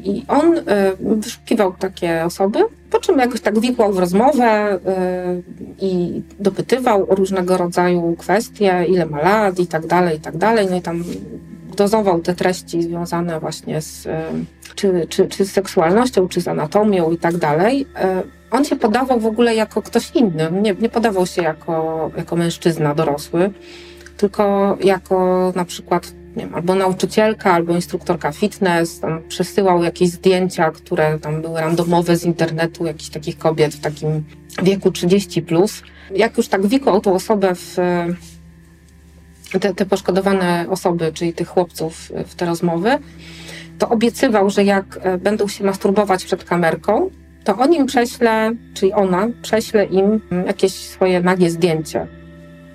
I on y, wyszukiwał takie osoby, po czym jakoś tak wikłał w rozmowę y, i dopytywał o różnego rodzaju kwestie, ile ma lat i tak dalej, i tak dalej. No i tam dozował te treści związane właśnie z, e, czy, czy, czy z seksualnością, czy z anatomią i tak dalej, e, on się podawał w ogóle jako ktoś inny. Nie, nie podawał się jako, jako mężczyzna dorosły, tylko jako na przykład nie wiem, albo nauczycielka, albo instruktorka fitness, tam przesyłał jakieś zdjęcia, które tam były randomowe z internetu, jakichś takich kobiet w takim wieku 30+. Plus. Jak już tak wikłał tą osobę w, te, te poszkodowane osoby, czyli tych chłopców w te rozmowy, to obiecywał, że jak e, będą się masturbować przed kamerką, to on im prześle, czyli ona prześle im jakieś swoje nagie zdjęcie.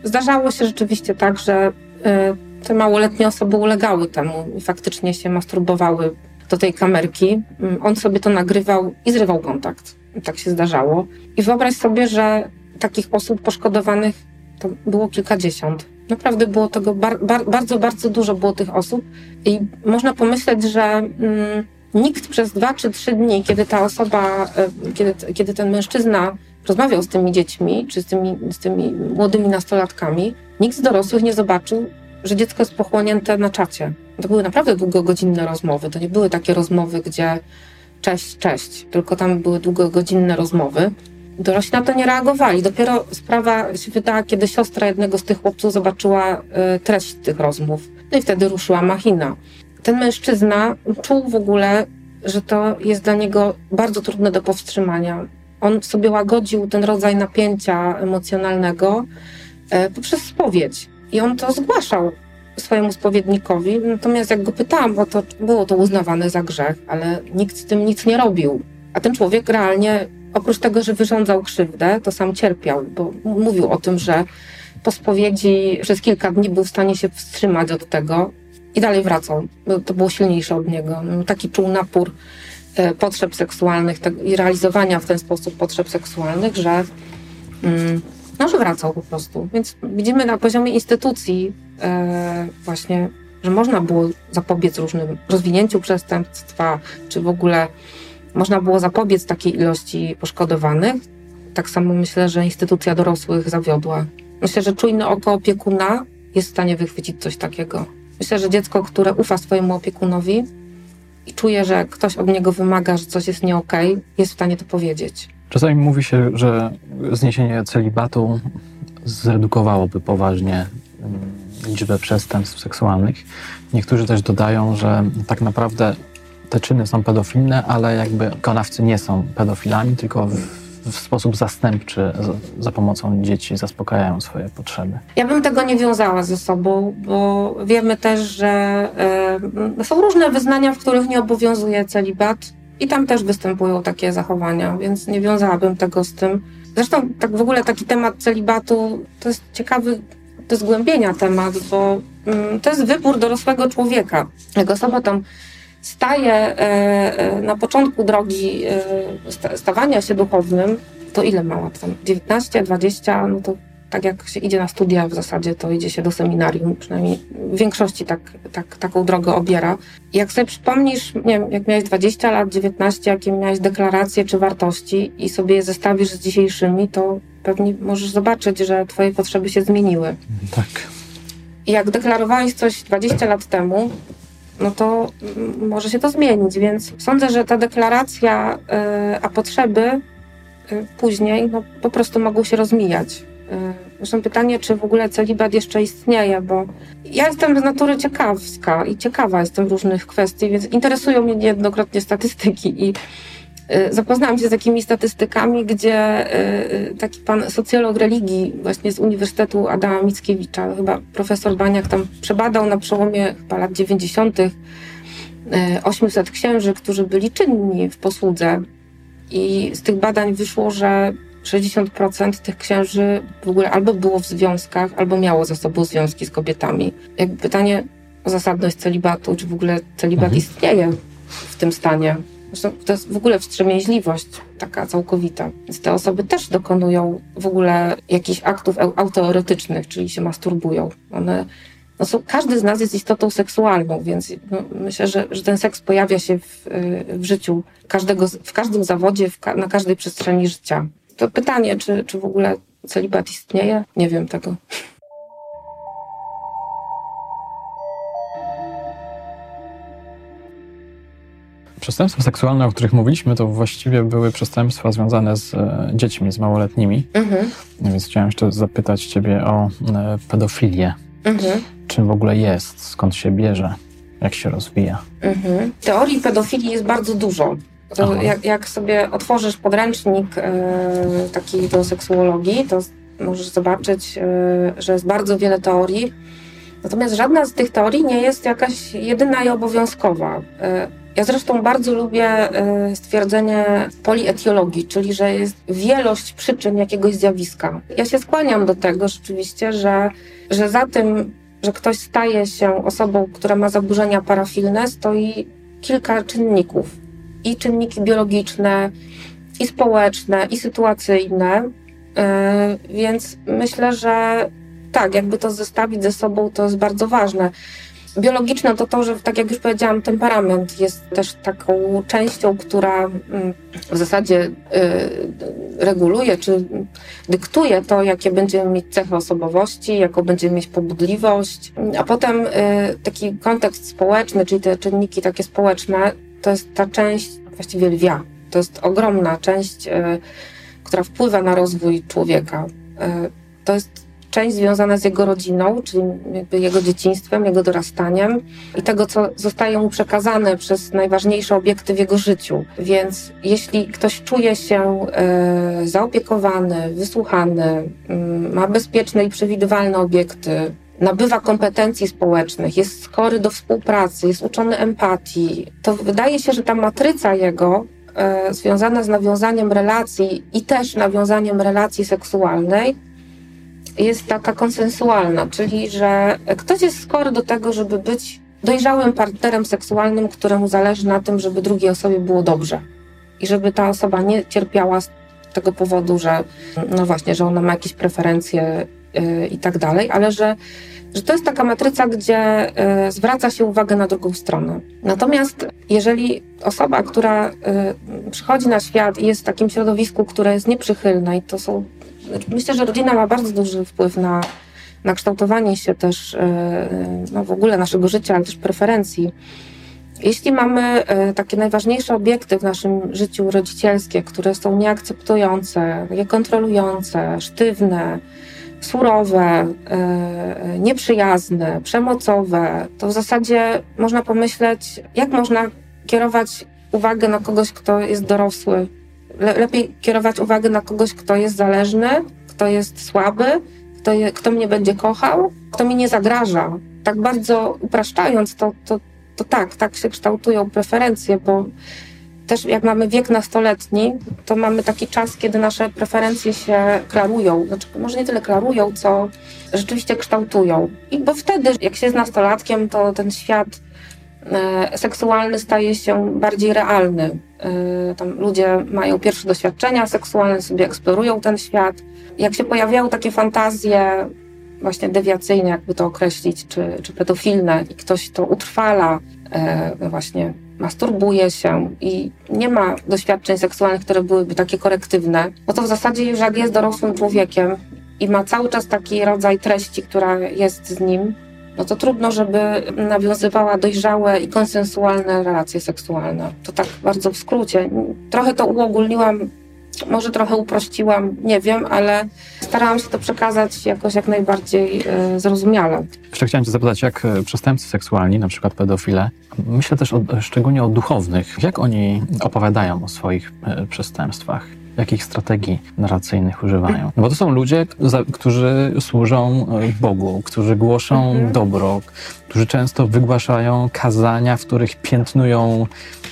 Zdarzało się rzeczywiście tak, że e, te małoletnie osoby ulegały temu i faktycznie się masturbowały do tej kamerki. Mm, on sobie to nagrywał i zrywał kontakt. Tak się zdarzało. I wyobraź sobie, że takich osób poszkodowanych to było kilkadziesiąt. Naprawdę było tego bar, bar, bardzo, bardzo dużo było tych osób i można pomyśleć, że mm, nikt przez dwa czy trzy dni, kiedy ta osoba, e, kiedy, kiedy ten mężczyzna rozmawiał z tymi dziećmi, czy z tymi, z tymi młodymi nastolatkami, nikt z dorosłych nie zobaczył, że dziecko jest pochłonięte na czacie. To były naprawdę długogodzinne rozmowy. To nie były takie rozmowy, gdzie cześć, cześć, tylko tam były długogodzinne rozmowy. Dorośli na to nie reagowali. Dopiero sprawa się wydała, kiedy siostra jednego z tych chłopców zobaczyła y, treść tych rozmów. No i wtedy ruszyła machina. Ten mężczyzna czuł w ogóle, że to jest dla niego bardzo trudne do powstrzymania. On sobie łagodził ten rodzaj napięcia emocjonalnego y, poprzez spowiedź. I on to zgłaszał swojemu spowiednikowi. Natomiast jak go pytałam o to, było to uznawane za grzech, ale nikt z tym nic nie robił. A ten człowiek realnie oprócz tego, że wyrządzał krzywdę, to sam cierpiał, bo mówił o tym, że po spowiedzi przez kilka dni był w stanie się wstrzymać od tego i dalej wracał. To było silniejsze od niego. Taki czuł napór e, potrzeb seksualnych i realizowania w ten sposób potrzeb seksualnych, że, mm, no, że wracał po prostu. Więc widzimy na poziomie instytucji e, właśnie, że można było zapobiec różnym rozwinięciu przestępstwa, czy w ogóle można było zapobiec takiej ilości poszkodowanych. Tak samo myślę, że instytucja dorosłych zawiodła. Myślę, że czujne oko opiekuna jest w stanie wychwycić coś takiego. Myślę, że dziecko, które ufa swojemu opiekunowi i czuje, że ktoś od niego wymaga, że coś jest nie okay, jest w stanie to powiedzieć. Czasami mówi się, że zniesienie celibatu zredukowałoby poważnie mm, liczbę przestępstw seksualnych. Niektórzy też dodają, że tak naprawdę te czyny są pedofilne, ale jakby konawcy nie są pedofilami, tylko w sposób zastępczy za, za pomocą dzieci zaspokajają swoje potrzeby. Ja bym tego nie wiązała ze sobą, bo wiemy też, że y, są różne wyznania, w których nie obowiązuje celibat i tam też występują takie zachowania, więc nie wiązałabym tego z tym. Zresztą tak w ogóle taki temat celibatu to jest ciekawy do zgłębienia temat, bo y, to jest wybór dorosłego człowieka. Jak osoba tam staje e, e, na początku drogi e, stawania się duchownym, to ile ma lat? Tam 19, 20, no to tak jak się idzie na studia w zasadzie, to idzie się do seminarium, przynajmniej w większości tak, tak, taką drogę obiera. Jak sobie przypomnisz, nie wiem, jak miałeś 20 lat, 19, jakie miałeś deklaracje czy wartości i sobie je zestawisz z dzisiejszymi, to pewnie możesz zobaczyć, że twoje potrzeby się zmieniły. Tak. I jak deklarowałeś coś 20 lat temu, no to może się to zmienić. Więc sądzę, że ta deklaracja, y, a potrzeby y, później no, po prostu mogą się rozmijać. Zresztą pytanie, czy w ogóle celibat jeszcze istnieje, bo ja jestem z natury ciekawska i ciekawa jestem różnych kwestii, więc interesują mnie niejednokrotnie statystyki i Y, zapoznałam się z takimi statystykami, gdzie y, y, taki pan socjolog religii właśnie z Uniwersytetu Adama Mickiewicza, chyba profesor Baniak tam przebadał na przełomie chyba lat 90. 800 księży, którzy byli czynni w posłudze. I z tych badań wyszło, że 60% tych księży w ogóle albo było w związkach, albo miało ze sobą związki z kobietami. Jakby pytanie o zasadność celibatu, czy w ogóle celibat mhm. istnieje w tym stanie. Zresztą to jest w ogóle wstrzemięźliwość taka całkowita. Więc te osoby też dokonują w ogóle jakichś aktów autoerotycznych, czyli się masturbują. One, no są, każdy z nas jest istotą seksualną, więc no, myślę, że, że ten seks pojawia się w, w życiu każdego, w każdym zawodzie, w, na każdej przestrzeni życia. To pytanie, czy, czy w ogóle celibat istnieje? Nie wiem tego. Przestępstwa seksualne, o których mówiliśmy, to właściwie były przestępstwa związane z e, dziećmi, z małoletnimi. Mhm. Więc chciałem jeszcze zapytać Ciebie o e, pedofilię. Mhm. Czym w ogóle jest? Skąd się bierze? Jak się rozwija? Mhm. Teorii pedofilii jest bardzo dużo. Jak, jak, sobie otworzysz podręcznik e, taki do seksuologii, to możesz zobaczyć, e, że jest bardzo wiele teorii. Natomiast żadna z tych teorii nie jest jakaś jedyna i obowiązkowa. E, ja zresztą bardzo lubię y, stwierdzenie polietiologii, czyli że jest wielość przyczyn jakiegoś zjawiska. Ja się skłaniam do tego rzeczywiście, że, że za tym, że ktoś staje się osobą, która ma zaburzenia parafilne, stoi kilka czynników. I czynniki biologiczne, i społeczne, i sytuacyjne. Y, więc myślę, że tak, jakby to zestawić ze sobą, to jest bardzo ważne. Biologiczne to to, że tak jak już powiedziałam, temperament jest też taką częścią, która mm, w zasadzie y, reguluje czy dyktuje to, jakie będziemy mieć cechy osobowości, jaką będziemy mieć pobudliwość. A potem y, taki kontekst społeczny, czyli te czynniki takie społeczne, to jest ta część właściwie lwia. To jest ogromna część, y, która wpływa na rozwój człowieka. To jest część związana z jego rodziną, czyli jego dzieciństwem, jego dorastaniem i tego, co zostaje mu przekazane przez najważniejsze obiekty w jego życiu. Więc jeśli ktoś czuje się e, zaopiekowany, wysłuchany, ma bezpieczne i przewidywalne obiekty, nabywa kompetencji społecznych, jest skory do współpracy, jest uczony empatii, to wydaje się, że ta matryca jego e, związana z nawiązaniem relacji i też nawiązaniem relacji seksualnej jest taka konsensualna, czyli że ktoś jest skory do tego, żeby być dojrzałym partnerem seksualnym, któremu zależy na tym, żeby drugiej osobie było dobrze. I żeby ta osoba nie cierpiała z tego powodu, że no właśnie, że ona ma jakieś preferencje i tak dalej, ale że, że to jest taka matryca, gdzie yy, zwraca się uwagę na drugą stronę. Natomiast jeżeli osoba, która yy, przychodzi na świat i jest w takim środowisku, które jest nieprzychylne i to są Myślę, że rodzina ma bardzo duży wpływ na, na kształtowanie się też no, w ogóle naszego życia, ale też preferencji. Jeśli mamy takie najważniejsze obiekty w naszym życiu rodzicielskie, które są nieakceptujące, niekontrolujące, sztywne, surowe, e, nieprzyjazne, przemocowe, to w zasadzie można pomyśleć, jak można kierować uwagę na kogoś, kto jest dorosły le, lepiej kierować uwagę na kogoś, kto jest zależny, kto jest słaby, kto, je, kto mnie będzie kochał, kto mi nie zagraża. Tak bardzo upraszczając, to, to, to tak, tak się kształtują preferencje, bo też jak mamy wiek nastoletni, to mamy taki czas, kiedy nasze preferencje się klarują. Znaczy, może nie tyle klarują, co rzeczywiście kształtują. I bo wtedy, jak się jest nastolatkiem, to ten świat e, seksualny staje się bardziej realny. E, tam ludzie mają pierwsze doświadczenia seksualne, sobie eksplorują ten świat. Jak się pojawiają takie fantazje właśnie dewiacyjne, jakby to określić, czy, czy pedofilne i ktoś to utrwala, e, właśnie masturbuje się i nie ma doświadczeń seksualnych, które byłyby takie korektywne, no to w zasadzie już jak jest dorosłym człowiekiem i ma cały czas taki rodzaj treści, która jest z nim, no to trudno, żeby nawiązywała dojrzałe i konsensualne relacje seksualne. To tak bardzo w skrócie. Trochę to uogólniłam, może trochę uprościłam, nie wiem, ale starałam się to przekazać jakoś jak najbardziej y, zrozumiale. Jeszcze chciałem Cię zapytać, jak e, przestępcy seksualni, na przykład pedofile, myślę też o, szczególnie o duchownych, jak oni opowiadają o swoich y, przestępstwach? Jakich strategii narracyjnych używają? No bo to są ludzie, którzy służą Bogu, którzy głoszą mhm. dobro, którzy często wygłaszają kazania, w których piętnują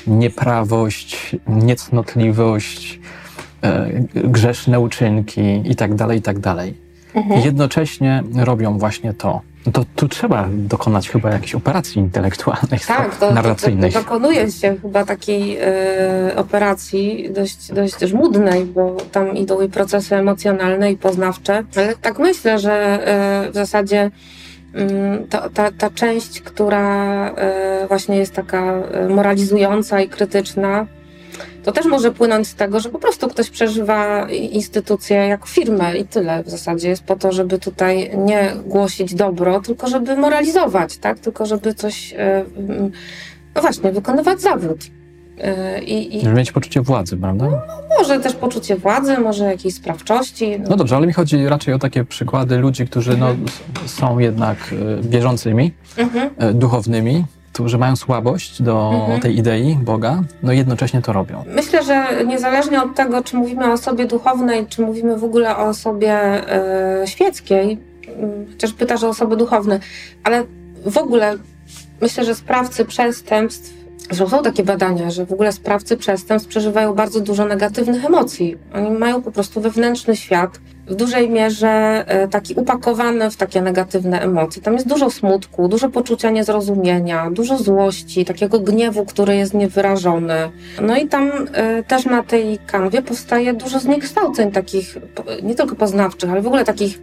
nieprawość, niecnotliwość, grzeszne uczynki i tak dalej, i tak dalej. Mhm. Jednocześnie robią właśnie to. To tu trzeba dokonać chyba jakichś operacji intelektualnych, tak, to, narracyjnych. To, to, dokonuje się chyba takiej e, operacji dość, dość żmudnej, bo tam idą i procesy emocjonalne i poznawcze. Ale tak myślę, że e, w zasadzie mm, ta, ta, ta część, która e, właśnie jest taka e, moralizująca i krytyczna, to też może płynąć z tego, że po prostu ktoś przeżywa instytucję jako firmę i tyle w zasadzie jest po to, żeby tutaj nie głosić dobro, tylko żeby moralizować, tak? Tylko żeby coś, e, no właśnie, wykonywać zawód. E, I, i... Żeby mieć poczucie władzy, prawda? No, może też poczucie władzy, może jakiejś sprawczości. No. no dobrze, ale mi chodzi raczej o takie przykłady ludzi, którzy no, mhm. są jednak e, bieżącymi, mhm. duchownymi, którzy mają słabość do mhm. tej idei Boga, no jednocześnie to robią. Myślę, że niezależnie od tego, czy mówimy o osobie duchownej, czy mówimy w ogóle o osobie e, świeckiej, mm, chociaż pytasz o osoby duchowne, ale w ogóle myślę, że sprawcy przestępstw Zresztą są takie badania, że w ogóle sprawcy przestępstw przeżywają bardzo dużo negatywnych emocji. Oni mają po prostu wewnętrzny świat, w dużej mierze e, taki upakowany w takie negatywne emocje. Tam jest dużo smutku, dużo poczucia niezrozumienia, dużo złości, takiego gniewu, który jest niewyrażony. No i tam e, też na tej kanwie powstaje dużo zniekształceń takich, nie tylko poznawczych, ale w ogóle takich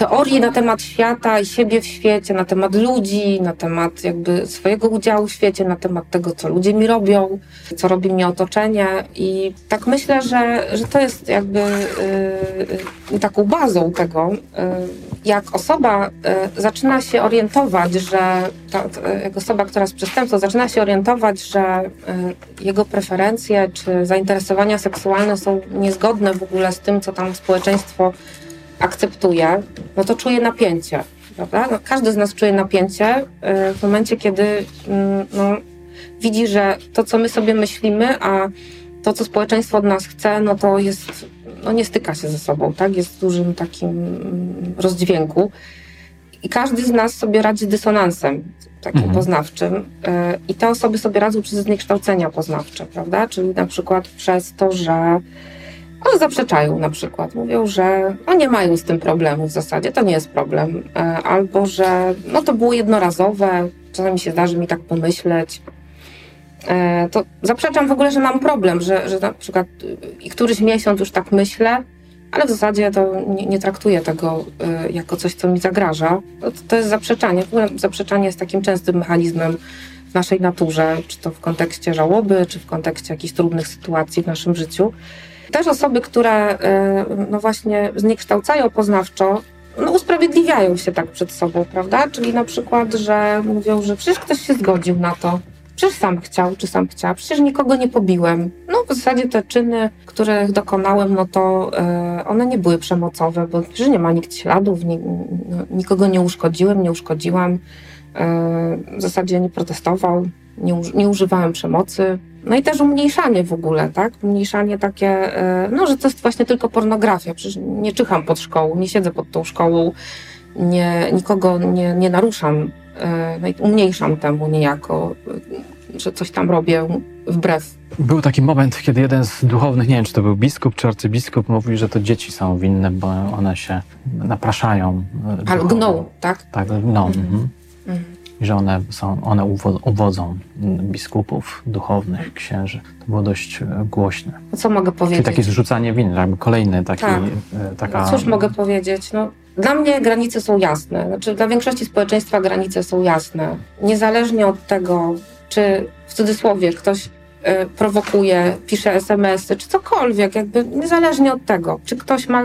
teorii na temat świata i siebie w świecie, na temat ludzi, na temat jakby swojego udziału w świecie, na temat tego, co ludzie mi robią, co robi mi otoczenie. I tak myślę, że, że to jest jakby yy, taką bazą tego, yy, jak osoba yy, zaczyna się orientować, że ta, ta, jak osoba, która jest przestępcą, zaczyna się orientować, że y, jego preferencje czy zainteresowania seksualne są niezgodne w ogóle z tym, co tam społeczeństwo akceptuje, no to czuje napięcie, prawda? No, każdy z nas czuje napięcie y, w momencie, kiedy mm, no, widzi, że to, co my sobie myślimy, a to, co społeczeństwo od nas chce, no to jest, no nie styka się ze sobą, tak? Jest w dużym takim mm, rozdźwięku. I każdy z nas sobie radzi z dysonansem takim mhm. poznawczym. Y, I te osoby sobie radzą przez zniekształcenia poznawcze, prawda? Czyli na przykład przez to, że one zaprzeczają na przykład. Mówią, że no nie mają z tym problemu w zasadzie, to nie jest problem. E, albo, że no to było jednorazowe, czasami się zdarzy mi tak pomyśleć. E, to zaprzeczam w ogóle, że mam problem, że, że na przykład i któryś miesiąc już tak myślę, ale w zasadzie to nie, nie traktuję tego e, jako coś, co mi zagraża. To, to jest zaprzeczanie. W ogóle zaprzeczanie jest takim częstym mechanizmem w naszej naturze, czy to w kontekście żałoby, czy w kontekście jakichś trudnych sytuacji w naszym życiu. Też osoby, które e, no właśnie zniekształcają poznawczo, no usprawiedliwiają się tak przed sobą, prawda? Czyli na przykład, że mówią, że przecież ktoś się zgodził na to, przecież sam chciał, czy sam chciał, przecież nikogo nie pobiłem. No w zasadzie te czyny, których dokonałem, no to e, one nie były przemocowe, bo przecież nie ma nikt śladów, nie, nikogo nie uszkodziłem, nie uszkodziłam. w zasadzie nie protestował, nie, nie używałem przemocy. No i też umniejszanie w ogóle, tak? Umniejszanie takie, no, że to jest właśnie tylko pornografia. Przecież nie czyham pod szkołą, nie siedzę pod tą szkołą, nie, nikogo nie, nie naruszam, no i umniejszam temu niejako, że coś tam robię wbrew. Był taki moment, kiedy jeden z duchownych, nie wiem czy to był biskup czy arcybiskup, mówił, że to dzieci są winne, bo one się napraszają. Ale gną, tak? Tak, gną. Mhm. Mhm. mhm. I że one, są, one uwodzą biskupów, duchownych, księży. To było dość e, głośne. No co mogę powiedzieć? Czyli takie zrzucanie win, jakby kolejny taki... Tak. E, taka... No cóż mogę powiedzieć? No, dla mnie granice są jasne. Znaczy, dla większości społeczeństwa granice są jasne. Niezależnie od tego, czy w cudzysłowie ktoś y, prowokuje, pisze SMS-y, czy cokolwiek, jakby niezależnie od tego, czy ktoś ma,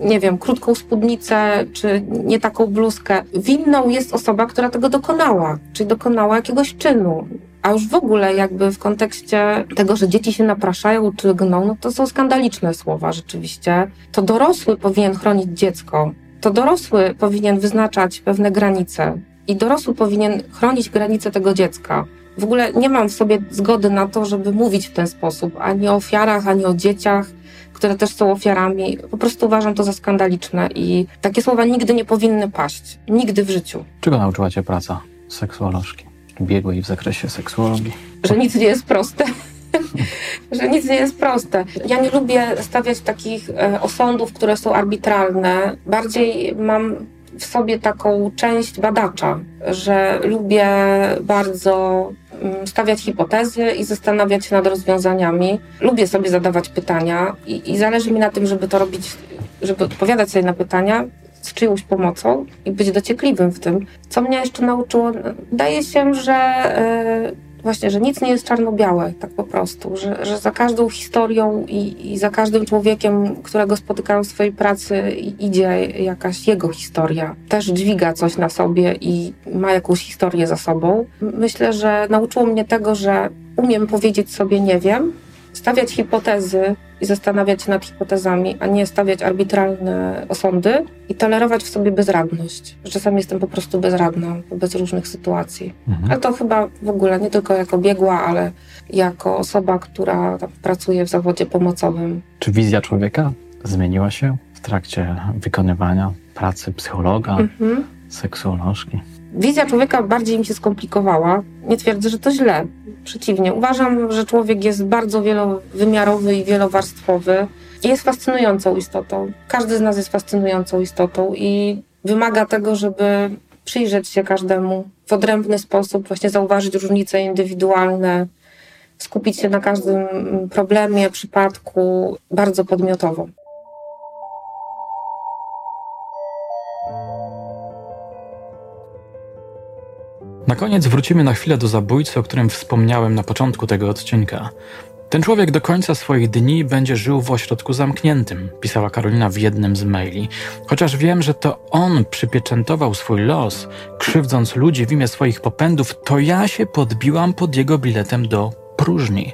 nie wiem, krótką spódnicę, czy nie taką bluzkę. Winną jest osoba, która tego dokonała, czyli dokonała jakiegoś czynu. A już w ogóle jakby w kontekście tego, że dzieci się napraszają czy gną, no to są skandaliczne słowa rzeczywiście. To dorosły powinien chronić dziecko. To dorosły powinien wyznaczać pewne granice. I dorosły powinien chronić granice tego dziecka. W ogóle nie mam w sobie zgody na to, żeby mówić w ten sposób ani o ofiarach, ani o dzieciach, które też są ofiarami. Po prostu uważam to za skandaliczne i takie słowa nigdy nie powinny paść. Nigdy w życiu. Czego nauczyła Cię praca seksuolożki? Biegłej w zakresie seksuologii? Że nic nie jest proste. że nic nie jest proste. Ja nie lubię stawiać takich e, osądów, które są arbitralne. Bardziej mam w sobie taką część badacza, że lubię bardzo stawiać hipotezy i zastanawiać się nad rozwiązaniami. Lubię sobie zadawać pytania i, i zależy mi na tym, żeby to robić, żeby odpowiadać sobie na pytania z czyjąś pomocą i być dociekliwym w tym. Co mnie jeszcze nauczyło? Wydaje się, że yy, właśnie, że nic nie jest czarno-białe, tak po prostu, że, że za każdą historią i, i za każdym człowiekiem, którego spotykam w swojej pracy, idzie jakaś jego historia. Też dźwiga coś na sobie i ma jakąś historię za sobą. Myślę, że nauczyło mnie tego, że umiem powiedzieć sobie nie wiem, stawiać hipotezy i zastanawiać się nad hipotezami, a nie stawiać arbitralne osądy i tolerować w sobie bezradność. Czasami jestem po prostu bezradna wobec różnych sytuacji. Mhm. Ale to chyba w ogóle nie tylko jako biegła, ale jako osoba, która pracuje w zawodzie pomocowym. Czy wizja człowieka zmieniła się w trakcie wykonywania pracy psychologa, mhm. seksuolożki? Wizja człowieka bardziej mi się skomplikowała. Nie twierdzę, że to źle. Przeciwnie, uważam, że człowiek jest bardzo wielowymiarowy i wielowarstwowy jest fascynującą istotą. Każdy z nas jest fascynującą istotą i wymaga tego, żeby przyjrzeć się każdemu w odrębny sposób, właśnie zauważyć różnice indywidualne, skupić się na każdym problemie, przypadku bardzo podmiotowo. Na koniec wrócimy na chwilę do zabójcy, o którym wspomniałem na początku tego odcinka. Ten człowiek do końca swoich dni będzie żył w ośrodku zamkniętym, pisała Karolina w jednym z maili. Chociaż wiem, że to on przypieczętował swój los, krzywdząc ludzi w imię swoich popędów, to ja się podbiłam pod jego biletem do próżni.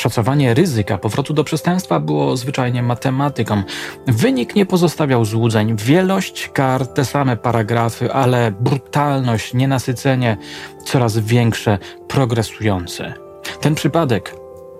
Szacowanie ryzyka powrotu do przestępstwa było zwyczajnie matematyką. Wynik nie pozostawiał złudzeń. Wielość kar, te same paragrafy, ale brutalność, nienasycenie coraz większe, progresujące. Ten przypadek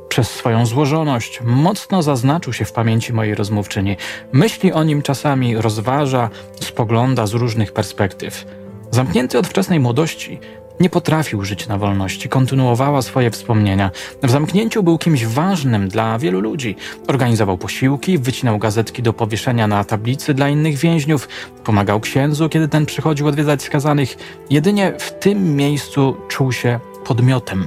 przez swoją złożoność mocno zaznaczył się w pamięci mojej rozmówczyni. Myśli o nim czasami rozważa, spogląda z różnych perspektyw. Zamknięty od wczesnej młodości, nie potrafił żyć na wolności, kontynuowała swoje wspomnienia. W zamknięciu był kimś ważnym dla wielu ludzi. Organizował posiłki, wycinał gazetki do powieszenia na tablicy dla innych więźniów, pomagał księdzu, kiedy ten przychodził odwiedzać skazanych. Jedynie w tym miejscu czuł się podmiotem.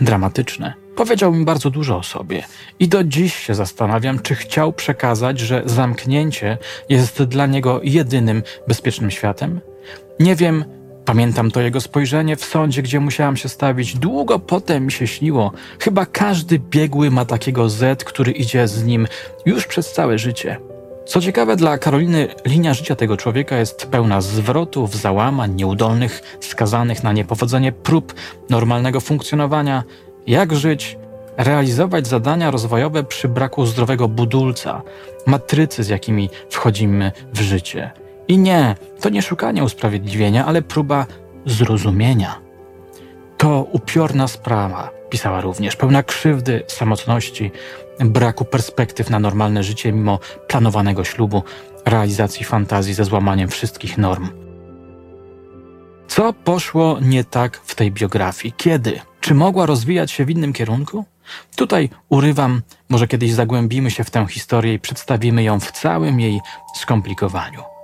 Dramatyczne. Powiedział mi bardzo dużo o sobie i do dziś się zastanawiam, czy chciał przekazać, że zamknięcie jest dla niego jedynym bezpiecznym światem. Nie wiem, Pamiętam to jego spojrzenie w sądzie, gdzie musiałam się stawić. Długo potem mi się śniło. Chyba każdy biegły ma takiego Z, który idzie z nim już przez całe życie. Co ciekawe, dla Karoliny linia życia tego człowieka jest pełna zwrotów, załamań, nieudolnych, skazanych na niepowodzenie prób normalnego funkcjonowania. Jak żyć, realizować zadania rozwojowe przy braku zdrowego budulca, matrycy, z jakimi wchodzimy w życie. I nie, to nie szukanie usprawiedliwienia, ale próba zrozumienia. To upiorna sprawa, pisała również, pełna krzywdy, samotności, braku perspektyw na normalne życie mimo planowanego ślubu, realizacji fantazji ze złamaniem wszystkich norm. Co poszło nie tak w tej biografii? Kiedy? Czy mogła rozwijać się w innym kierunku? Tutaj urywam, może kiedyś zagłębimy się w tę historię i przedstawimy ją w całym jej skomplikowaniu.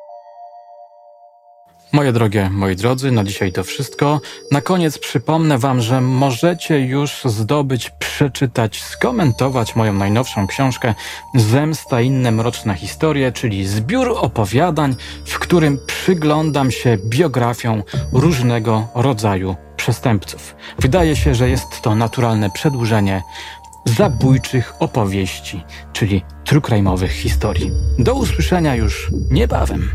Moje drogie, moi drodzy, na dzisiaj to wszystko. Na koniec przypomnę Wam, że możecie już zdobyć, przeczytać, skomentować moją najnowszą książkę Zemsta inne mroczne historie, czyli zbiór opowiadań, w którym przyglądam się biografią różnego rodzaju przestępców. Wydaje się, że jest to naturalne przedłużenie zabójczych opowieści, czyli trukrajmowych historii. Do usłyszenia już niebawem.